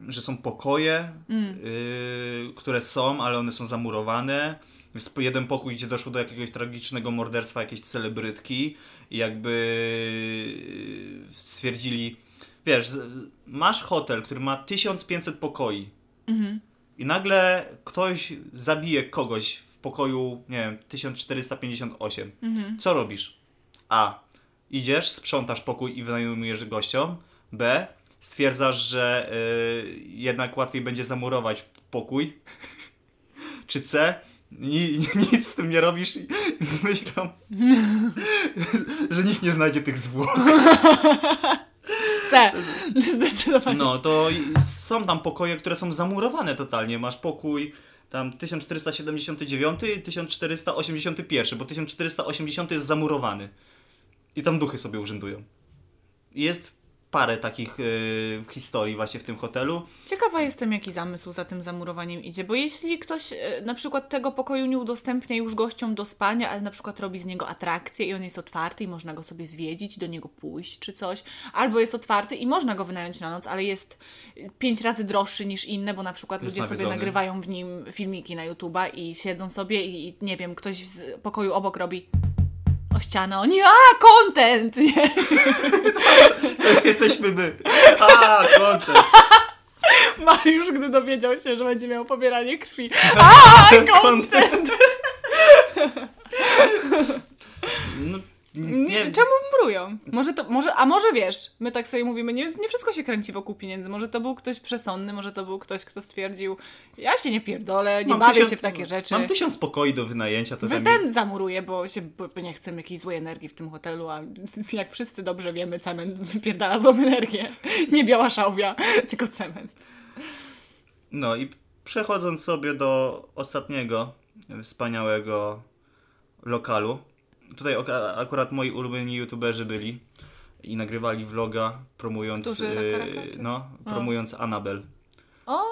że są pokoje, Mm. y, które są, ale one są zamurowane. Jest jeden pokój, gdzie doszło do jakiegoś tragicznego morderstwa jakiejś celebrytki i jakby y, stwierdzili, wiesz, masz hotel, który ma 1500 pokoi Mhm. i nagle ktoś zabije kogoś w pokoju, nie wiem, 1458. Mhm. Co robisz? A. Idziesz, sprzątasz pokój i wynajmujesz gościom. B. Stwierdzasz, że y, jednak łatwiej będzie zamurować pokój. Czy C. Ni, nic z tym nie robisz z myślą, że nikt nie znajdzie tych zwłok. C. Zdecydowanie. No, to są tam pokoje, które są zamurowane totalnie. Masz pokój tam 1479 i 1481, bo 1480 jest zamurowany. I tam duchy sobie urzędują. Jest parę takich y, historii właśnie w tym hotelu. Ciekawa jestem, jaki zamysł za tym zamurowaniem idzie, bo jeśli ktoś e, na przykład tego pokoju nie udostępnia już gościom do spania, ale na przykład robi z niego atrakcję i on jest otwarty i można go sobie zwiedzić, do niego pójść czy coś, albo jest otwarty i można go wynająć na noc, ale jest pięć razy droższy niż inne, bo na przykład Jest ludzie sobie nawiedzony. nagrywają w nim filmiki na YouTube'a i siedzą sobie i i nie wiem, ktoś z pokoju obok robi o ścianę, oni, a, content, nie? Jesteśmy my. A, content. Mariusz, gdy dowiedział się, że będzie miał pobieranie krwi, a, content! No, Nie, czemu zamurują. Może to, może, a może wiesz, my tak sobie mówimy, nie, nie wszystko się kręci wokół pieniędzy. Może to był ktoś przesądny, może to był ktoś, kto stwierdził, ja się nie pierdolę, nie Mam bawię tysiąc- się w takie rzeczy. Mam tysiąc pokoi do wynajęcia, to Wy ten zamuruje, bo się bo bo nie chcemy jakiejś złej energii w tym hotelu, a jak wszyscy dobrze wiemy, cement wypierdala złą energię. Nie biała szałwia, tylko cement. No i przechodząc sobie do ostatniego wspaniałego lokalu. Tutaj akurat moi ulubieni youtuberzy byli i nagrywali vloga promując, y, czy? no, promując Annabel. O,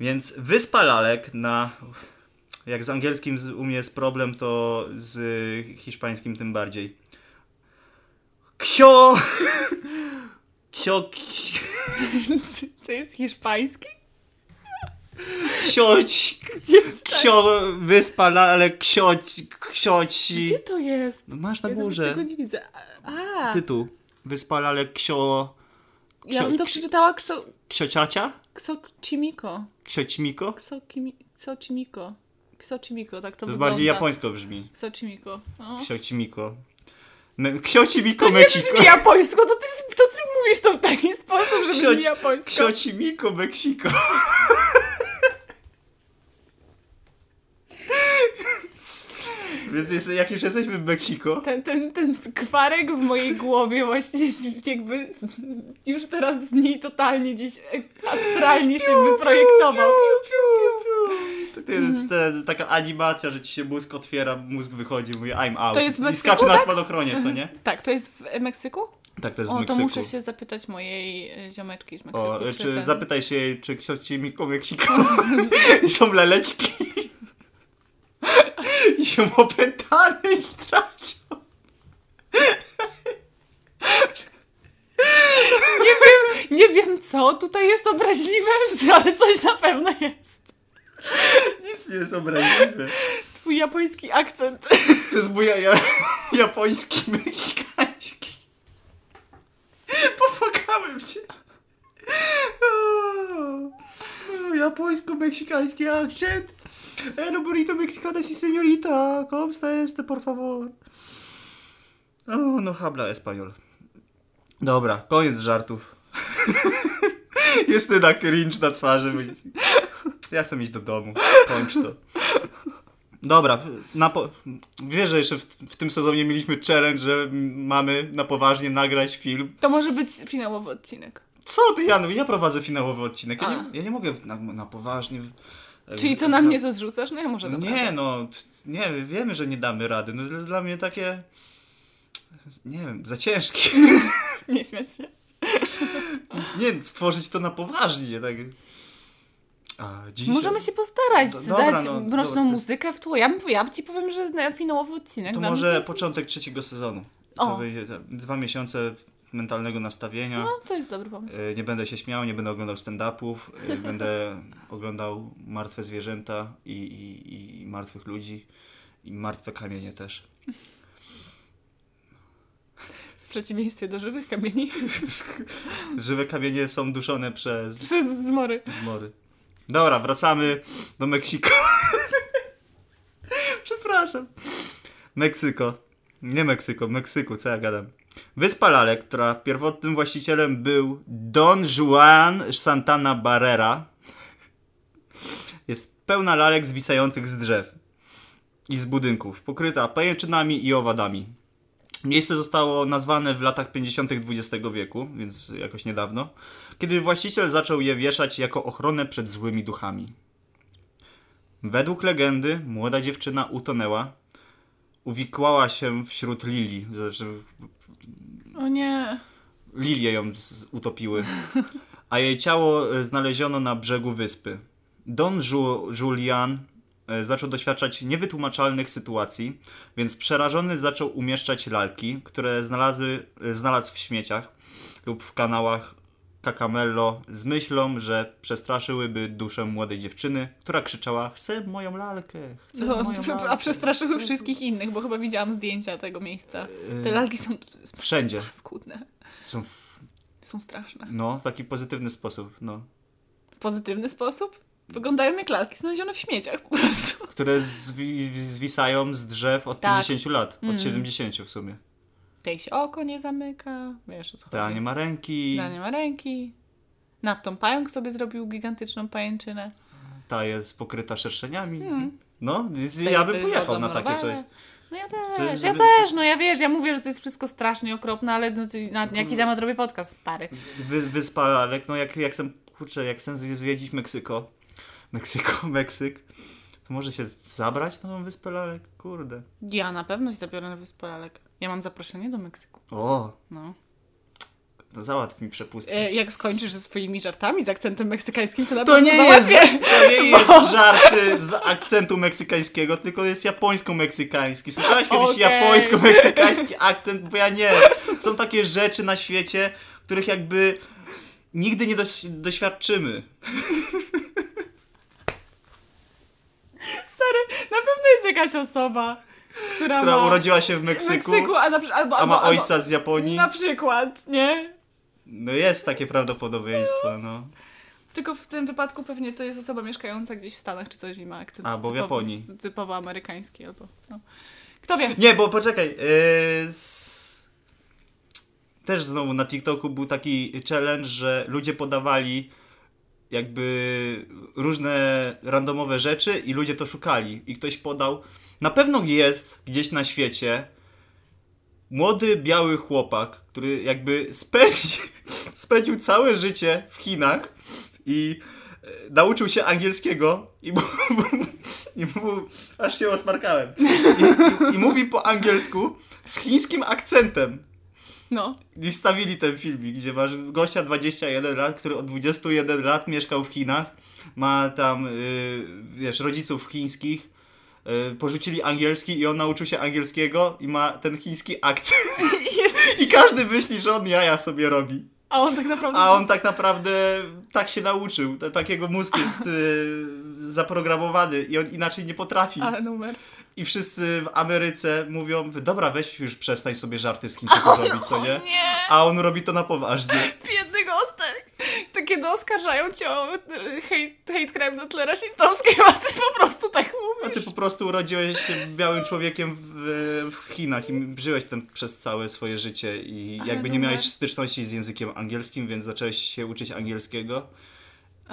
Więc Wyspa Lalek na... Jak z angielskim u mnie jest problem, to z hiszpańskim tym bardziej. Ksio... Ksio... to jest hiszpański? Ksiąć... Gdzie, Ksio... Wyspa Lalek, ksio... Ksiąci... gdzie to jest? No Masz na Ja górze tego nie widzę. A, tytuł. Wyspa Lalek, ksio... ja bym to przeczytała kso, Ksiociacia? ksocimiko. Ksiocimiko? Ksocimiko. Ksocimiko, tak to, To wygląda. bardziej japońsko brzmi. Ksocimiko. O. Ksiocimiko. Me- Ksiocimiko, To nie Meksiko. japońsko, to ty, to ty mówisz to w taki sposób, że Ksio- brzmi japońsko. Ksiocimiko, Meksiko. Więc jest, jak już jesteśmy w Meksiko, Ten, ten, ten skwarek w mojej głowie właśnie jest jakby już teraz z niej totalnie gdzieś astralnie się wyprojektował. To, to jest te, taka animacja, że ci się mózg otwiera, mózg wychodzi, mówi I'm out. To jest w I Meksyku, skacze na tak? spadochronie, co nie? Tak, to jest w Meksyku? Tak, to jest w O, to Meksyku. muszę się zapytać mojej e, ziomeczki z Meksyku. O, czy ten- zapytaj się jej, czy Ksiocimiko, Meksiko i są leleczki. I się opętane i tracią. Nie wiem co tutaj jest obraźliwe, ale coś na pewno jest. Nic nie jest obraźliwe. Twój japoński akcent. To jest mój ja, ja, japoński, meksykański. Popłakałem się. Japońsko-meksykański akcent. El burrito mexicano, si señorita. ¿Cómo está este, por favor? O, no habla español. Dobra, koniec żartów. Jest na cringe na twarzy. Ja chcę iść do domu. Kończ to. Dobra, na po... wiesz, że jeszcze w, w tym sezonie mieliśmy challenge, że mamy na poważnie nagrać film. To może być finałowy odcinek. Co ty, Janu? Ja prowadzę finałowy odcinek. Ja nie, ja nie mogę na, na poważnie... Czyli co na mnie to zrzucasz? No ja może dobra. Nie, no, nie, wiemy, że nie damy rady. No to jest dla mnie takie... Nie wiem, za ciężkie. Nie śmiać się. Nie, stworzyć to na poważnie, tak... A, dzisiaj... Możemy się postarać, Do- dobra, dać no, mroczną dobra, to jest- muzykę w tło. Ja, bym- ja ci powiem, że na finałowy odcinek. To mnie może początek trzeciego sezonu. O. To będzie te- dwa miesiące mentalnego nastawienia. No, to jest dobry pomysł. E, Nie będę się śmiał, nie będę oglądał stand-upów, e, będę oglądał martwe zwierzęta i, i, i martwych ludzi i martwe kamienie też. W przeciwieństwie do żywych kamieni. Żywe kamienie są duszone przez Przez zmory. zmory. Dobra, wracamy do Meksyku. Przepraszam. Meksyko. Nie Meksyko, Meksyku, co ja gadam. Wyspa Lalek, która pierwotnym właścicielem był Don Juan Santana Barrera, jest pełna lalek zwisających z drzew i z budynków, pokryta pajęczynami i owadami. Miejsce zostało nazwane w latach 50. XX wieku, więc jakoś niedawno, kiedy właściciel zaczął je wieszać jako ochronę przed złymi duchami. Według legendy młoda dziewczyna utonęła, uwikłała się wśród lilii, znaczy O nie. lilie ją utopiły, a jej ciało e, znaleziono na brzegu wyspy. Don Ju- Julian e, zaczął doświadczać niewytłumaczalnych sytuacji, więc przerażony zaczął umieszczać lalki, które znalazły, e, znalazł w śmieciach lub w kanałach Cacamello z myślą, że przestraszyłyby duszę młodej dziewczyny, która krzyczała chcę moją lalkę, chcę No, moją lalkę. a przestraszyły wszystkich innych, bo chyba widziałam zdjęcia tego miejsca. Te E, lalki są Wszędzie. skutne. Są w, Są straszne. no, w taki pozytywny sposób, no. Pozytywny sposób wyglądają jak lalki znalezione w śmieciach po prostu. które zwi zwisają z drzew od Tak. 50 lat, od Mm. 70 w sumie. Tej się oko nie zamyka, wiesz o co Ta chodzi. nie ma ręki, Ta nie ma ręki. Nad tą pająk sobie zrobił gigantyczną pajęczynę. ta jest pokryta szerszeniami. Hmm. No, ja bym pojechał na takie coś. No ja też, jest ja też, no ja wiesz, ja mówię, że to jest wszystko strasznie okropne, ale no, na jaki temat robię podcast, stary. Wy, wyspa Lalek, no jak, jak chcę, kurczę, jak chcę zwiedzić Meksyko, Meksyko, Meksyk, to może się zabrać na tą wyspę Lalek? Kurde. Ja na pewno się zabiorę na Wyspę Lalek. Ja mam zaproszenie do Meksyku. O, No. to załatw mi przepustkę. E, jak skończysz ze swoimi żartami z akcentem meksykańskim, to na To nie, jest, to nie jest żart y, z akcentu meksykańskiego, tylko jest japońsko-meksykański. Słyszałaś kiedyś Okej. japońsko-meksykański akcent? Bo ja nie. Są takie rzeczy na świecie, których jakby nigdy nie doś- doświadczymy. Stary, na pewno jest jakaś osoba, która, Która ma... urodziła się w w Meksyku, Meksyku a, na, albo, a ma albo, albo- ojca z Japonii. Na przykład, nie? No jest takie prawdopodobieństwo, no. Tylko w tym wypadku pewnie to jest osoba mieszkająca gdzieś w Stanach czy coś i ma akcent A, bo w Japonii. typowo amerykański albo... No. Kto wie? Nie, bo poczekaj. Yy, s... Też znowu na TikToku był taki challenge, że ludzie podawali jakby różne randomowe rzeczy i ludzie to szukali. I ktoś podał. Na pewno jest gdzieś na świecie młody biały chłopak, który jakby spędzi, spędził całe życie w Chinach i e, nauczył się angielskiego i, mu, i mu, aż się osmarkałem. I, i, I mówi po angielsku z chińskim akcentem. No. I wstawili ten filmik, gdzie masz gościa 21 lat, który od 21 lat mieszkał w Chinach, ma tam, y, wiesz, rodziców chińskich, porzucili angielski i on nauczył się angielskiego i ma ten chiński akcent. I każdy myśli, że on jaja sobie robi. A on tak naprawdę... A on tak naprawdę tak się nauczył. Takiego mózg jest y, zaprogramowany i on inaczej nie potrafi. Ale numer. I wszyscy w Ameryce mówią, dobra, weź już przestań sobie żarty z Chińczyków robić, co nie? Nie! A on robi to na poważnie. Biedny gostek! To kiedy oskarżają cię o hate, hate crime na tle rasistowskim, a ty po prostu tak A mówisz. ty po prostu urodziłeś się białym człowiekiem w, w Chinach i żyłeś tam przez całe swoje życie i Ale jakby nie numer. miałeś styczności z językiem angielskim, więc zacząłeś się uczyć angielskiego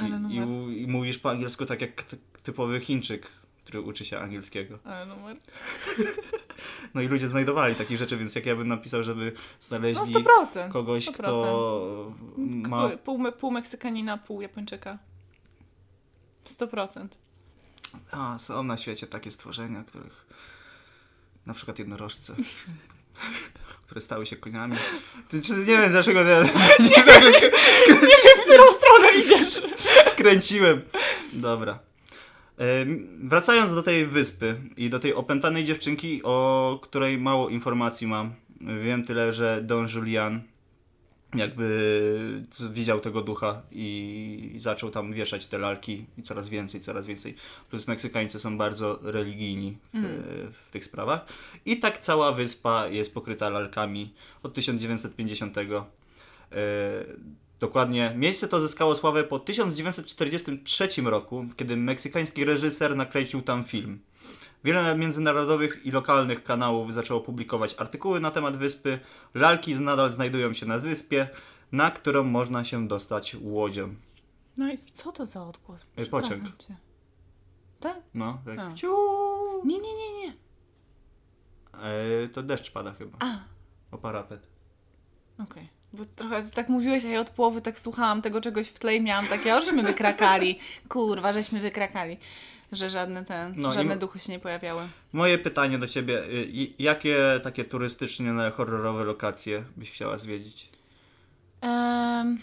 i, i, numer. u- i mówisz po angielsku tak jak ty- typowy Chińczyk, który uczy się angielskiego. Ale numer. No i ludzie znajdowali takich rzeczy, więc jak ja bym napisał, żeby No znaleźli 100%. kogoś, 100%. kto ma... Pół, pół, Meksykanina, pół Japończyka. 100%. A, są na świecie takie stworzenia, których na przykład jednorożce, które stały się koniami. Ty, czy, nie wiem dlaczego ja nie, nagle sk- W którą stronę idziesz? skręciłem. Dobra. Wracając do tej wyspy i do tej opętanej dziewczynki, o której mało informacji mam. Wiem tyle, że Don Julian jakby widział tego ducha i zaczął tam wieszać te lalki i coraz więcej, coraz więcej. Plus Meksykańcy są bardzo religijni w, w tych sprawach. I tak cała wyspa jest pokryta lalkami od 1950. E, Dokładnie. Miejsce to zyskało sławę po 1943 roku, kiedy meksykański reżyser nakręcił tam film. Wiele międzynarodowych i lokalnych kanałów zaczęło publikować artykuły na temat wyspy. Lalki nadal znajdują się na wyspie, na którą można się dostać łodzią. No i co to za odgłos? Ej, pociąg. Cię. Tak? No, tak. A. Ciu. Nie, nie, nie, nie. E, to deszcz pada chyba. A, O parapet. okej. Bo trochę tak mówiłeś, a ja od połowy tak słuchałam tego czegoś w tle i miałam takie, o, żeśmy wykrakali. Kurwa, żeśmy wykrakali. Że żadne ten, No żadne duchy się nie pojawiały. Moje pytanie do ciebie. y, Jakie takie turystyczne, horrorowe lokacje byś chciała zwiedzić? Um...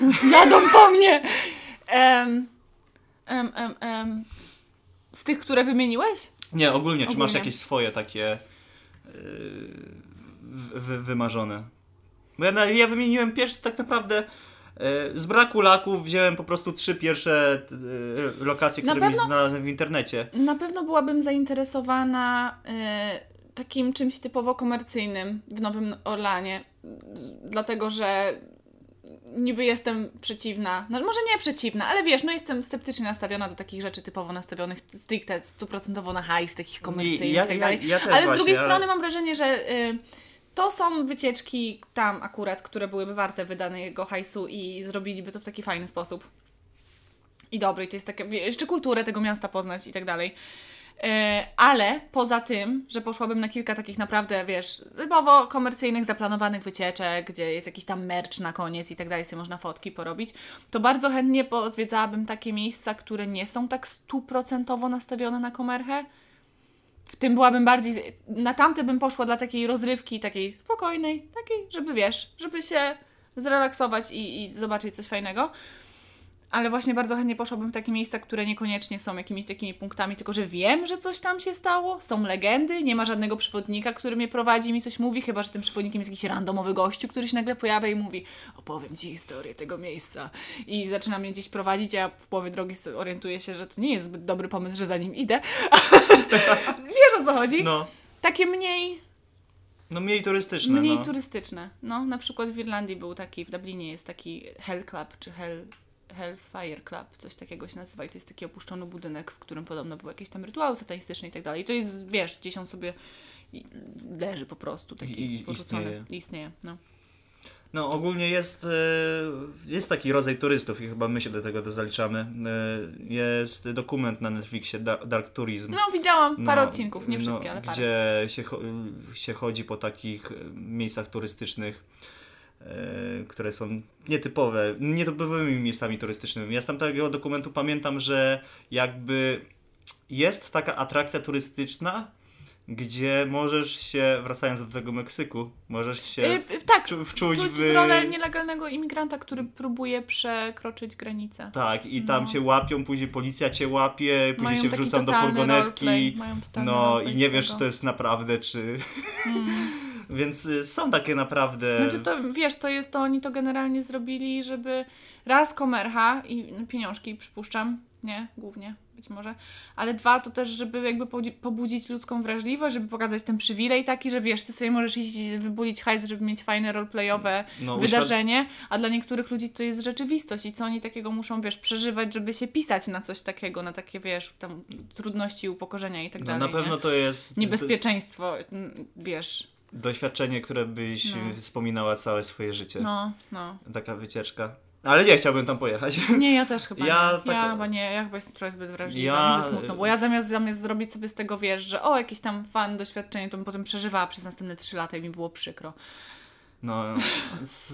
Jadą po mnie! Um, um, um, um. Z tych, które wymieniłeś? Nie, ogólnie, czy masz Ogólnie. jakieś swoje takie yy, wy, wy, wymarzone? Bo ja, ja wymieniłem pierwszy tak naprawdę yy, z braku laków wziąłem po prostu trzy pierwsze yy, lokacje, które mi pewno- znalazłem w internecie. Na pewno byłabym zainteresowana y, takim czymś typowo komercyjnym w Nowym Orlanie, dlatego że niby jestem przeciwna, no może nie przeciwna, ale wiesz, no jestem sceptycznie nastawiona do takich rzeczy typowo nastawionych stricte stuprocentowo na hajs, takich komercyjnych ja- i tak ja- dalej. ja też ale z właśnie, drugiej ale- strony mam wrażenie, że y, to są wycieczki tam akurat, które byłyby warte wydanego hajsu i zrobiliby to w taki fajny sposób. I dobry, to jest takie, jeszcze kulturę tego miasta poznać i tak dalej. E, Ale poza tym, że poszłabym na kilka takich naprawdę, wiesz, typowo komercyjnych, zaplanowanych wycieczek, gdzie jest jakiś tam merch na koniec i tak dalej, sobie można fotki porobić, to bardzo chętnie pozwiedzałabym takie miejsca, które nie są tak stuprocentowo nastawione na komerchę. W tym byłabym bardziej, na tamte bym poszła dla takiej rozrywki, takiej spokojnej, takiej, żeby wiesz, żeby się zrelaksować i, i zobaczyć coś fajnego. Ale właśnie bardzo chętnie poszłabym w takie miejsca, które niekoniecznie są jakimiś takimi punktami, tylko że wiem, że coś tam się stało, są legendy, nie ma żadnego przewodnika, który mnie prowadzi i mi coś mówi, chyba że tym przewodnikiem jest jakiś randomowy gościu, który się nagle pojawia i mówi opowiem Ci historię tego miejsca i zaczyna mnie gdzieś prowadzić, a ja w połowie drogi orientuję się, że to nie jest zbyt dobry pomysł, że za nim idę. Wiesz o co chodzi? No, Takie mniej, no mniej turystyczne. mniej no. turystyczne. No, na przykład w Irlandii był taki, w Dublinie jest taki Hell Club, czy Hell, Hellfire Club, coś takiego się nazywa i to jest taki opuszczony budynek, w którym podobno były jakieś tam rytuały satanistyczne i tak dalej. I to jest, wiesz, gdzieś on sobie leży po prostu, taki I- porzucony. istnieje. Istnieje, no. No ogólnie jest, e, jest taki rodzaj turystów i chyba my się do tego zaliczamy. E, Jest dokument na Netflixie Da- Dark Tourism. No, widziałam parę No, odcinków, nie no, wszystkie, ale parę. Gdzie się, się chodzi po takich e, miejscach turystycznych, które są nietypowe, nietypowymi miejscami turystycznymi. Ja z tamtego dokumentu pamiętam, że jakby jest taka atrakcja turystyczna, gdzie możesz się, wracając do tego Meksyku, możesz się Y, y, tak, wczu- wczuć czuć w... rolę nielegalnego imigranta, który próbuje przekroczyć granicę. Tak, i tam No. cię łapią, później policja cię łapie, później Mają cię wrzucą do furgonetki. roleplay, mają No i nie wiesz, tego. czy to jest naprawdę, czy. Mm. Więc y, są takie naprawdę. Znaczy to, wiesz, to jest to, oni to generalnie zrobili, żeby raz komercha i no, pieniążki, przypuszczam, nie, głównie, być może, ale dwa, to też, żeby jakby pobudzi- pobudzić ludzką wrażliwość, żeby pokazać ten przywilej taki, że wiesz, ty sobie możesz iść wybulić hajs, żeby mieć fajne roleplayowe no, wydarzenie, a dla niektórych ludzi to jest rzeczywistość i co oni takiego muszą, wiesz, przeżywać, żeby się pisać na coś takiego, na takie, wiesz, tam trudności, upokorzenia i tak No, dalej, na pewno nie? to jest Niebezpieczeństwo, mm, wiesz, doświadczenie, które byś No. y, wspominała całe swoje życie. no, no. Taka wycieczka. Ale nie chciałbym tam pojechać. Nie, ja też chyba Ja nie. tak- Ja chyba nie, ja chyba jestem trochę zbyt wrażliwa, Ja- by smutno, bo ja zamiast, zamiast zrobić sobie z tego, wiesz, że o, jakieś tam fan doświadczenie, to bym potem przeżywała przez następne trzy lata i mi było przykro. No, z,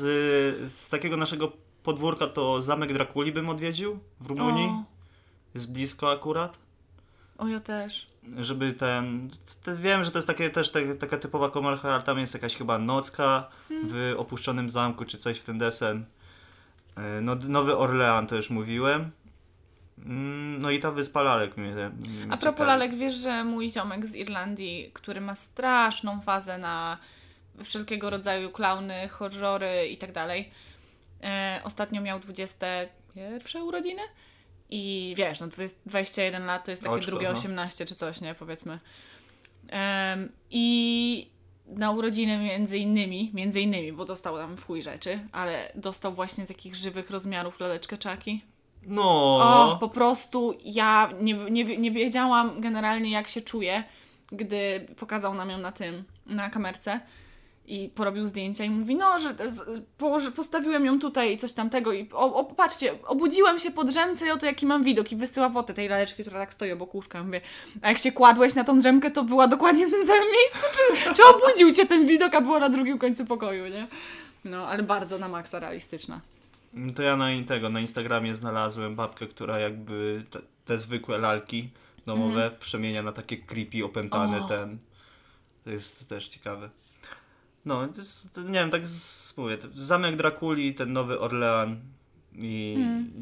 z takiego naszego podwórka to zamek Drakuli bym odwiedził w Rumunii. O, Jest blisko akurat. o, ja też. Żeby ten. te- Wiem, że to jest takie, też te, taka typowa komarcha, ale tam jest jakaś chyba nocka Hmm. w opuszczonym zamku, czy coś w ten desen. E, No, Nowy Orlean to już mówiłem. Mm, No i ta wyspa Lalek mnie. mnie A propos ciekawi. lalek, wiesz, że mój ziomek z Irlandii, który ma straszną fazę na wszelkiego rodzaju klauny, horrory i tak dalej, e, ostatnio miał 21 urodziny i wiesz, no 20, 21 lat to jest takie Oczko, drugie no. 18 czy coś, nie, powiedzmy. Em, I na urodziny między innymi, między innymi, bo dostał tam w chuj rzeczy, ale dostał właśnie takich żywych rozmiarów laleczkę czaki. No. O, po prostu ja nie, nie, nie wiedziałam generalnie jak się czuję, gdy pokazał nam ją na tym, na kamerce i porobił zdjęcia i mówi, no, że położy, postawiłem ją tutaj i coś tamtego i o, o, patrzcie, obudziłem się po drzemce i oto jaki mam widok i wysyła fotę tej laleczki, która tak stoi obok łóżka. Mówię, a jak się kładłeś na tą drzemkę, to była dokładnie w tym samym miejscu, czy, czy obudził cię ten widok, a była na drugim końcu pokoju, nie? No, ale bardzo na maksa realistyczna. To ja na tego, na Instagramie znalazłem babkę, która jakby te, te zwykłe lalki domowe przemienia na takie creepy, opętane Mhm. O. ten. To jest też ciekawe. No, to jest, to, nie wiem, tak z, mówię, zamek Drakuli, ten Nowy Orlean i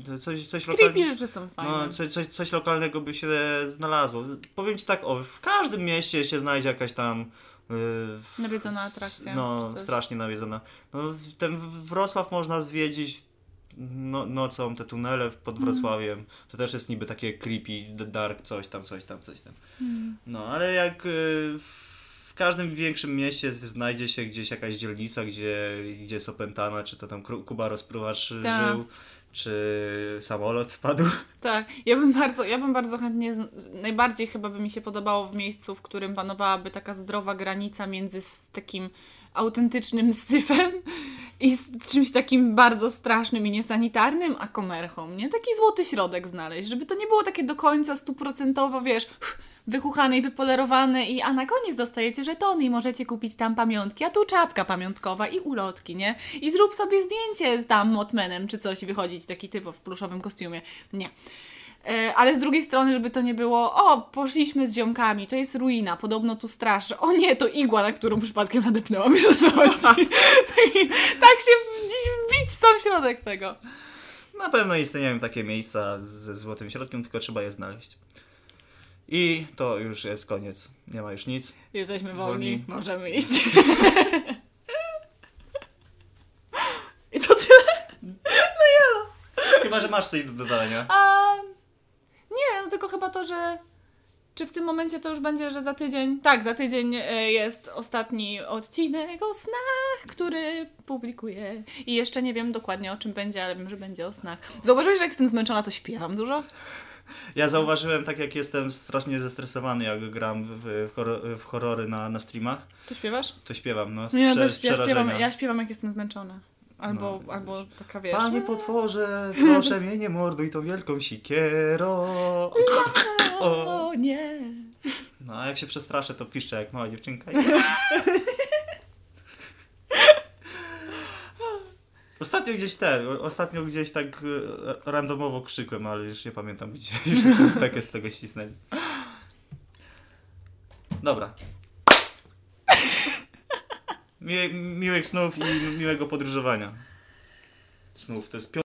to coś, coś lokalnego. rzeczy są fajne. No, coś, coś, coś lokalnego by się znalazło. Powiem ci tak, o, w każdym mieście się znajdzie jakaś tam. Yy, Nawiedzona atrakcja, No, strasznie nawiedzona. No, ten Wrocław można zwiedzić no, nocą, te tunele pod Mhm. Wrocławiem. To też jest niby takie creepy, dark, coś tam, coś tam, coś tam. Hmm. No, ale jak y, każdym większym mieście znajdzie się gdzieś jakaś dzielnica, gdzie, gdzie jest opętana, czy to tam Kuba rozpruwacz Tak. żył, czy samolot spadł. Tak, ja bym bardzo, ja bym bardzo chętnie, najbardziej chyba by mi się podobało w miejscu, w którym panowałaby taka zdrowa granica między takim autentycznym syfem i z czymś takim bardzo strasznym i niesanitarnym, a komerchą, nie? Taki złoty środek znaleźć, żeby to nie było takie do końca stuprocentowo, wiesz, wychuchane i wypolerowane i a na koniec dostajecie żetony i możecie kupić tam pamiątki, a tu czapka pamiątkowa i ulotki, nie? I zrób sobie zdjęcie z tam Motmanem czy coś i wychodzić taki typo w pluszowym kostiumie. Nie. E, Ale z drugiej strony, żeby to nie było, o, poszliśmy z ziomkami, to jest ruina, podobno tu straszy. O nie, to igła, na którą przypadkiem nadepnęłam, już o co chodzi. Taki- tak się dziś wbić w sam środek tego. Na pewno istnieją takie miejsca ze złotym środkiem, tylko trzeba je znaleźć. I to już jest koniec. Nie ma już nic. Jesteśmy wolni, Wolni. możemy iść. I to tyle. Chyba, że masz coś do dodania. A nie, no tylko chyba to, że czy w tym momencie to już będzie, że za tydzień, tak, za tydzień e, jest ostatni odcinek o snach, który publikuję. I jeszcze nie wiem dokładnie o czym będzie, ale wiem, że będzie o snach. Zauważyłeś, że jak jestem zmęczona, to śpiewam dużo? Ja zauważyłem, tak jak jestem strasznie zestresowany, jak gram w, w, horror, w horrory na, na streamach, Ty śpiewasz? to śpiewam, no, z, Nie, ja też z ja śpiewam, przerażenia. ja śpiewam jak jestem zmęczona. Albo, No. albo taka wiesz. Panie potworze, proszę mnie nie morduj tą wielką sikierą. O nie. No, a jak się przestraszę, to piszczę jak mała dziewczynka. Ostatnio gdzieś ten, ostatnio gdzieś tak e, randomowo krzykłem, ale już nie pamiętam gdzie. Już bekę z tego ścisnęli. Dobra. Miłych snów i miłego podróżowania. Snów, to jest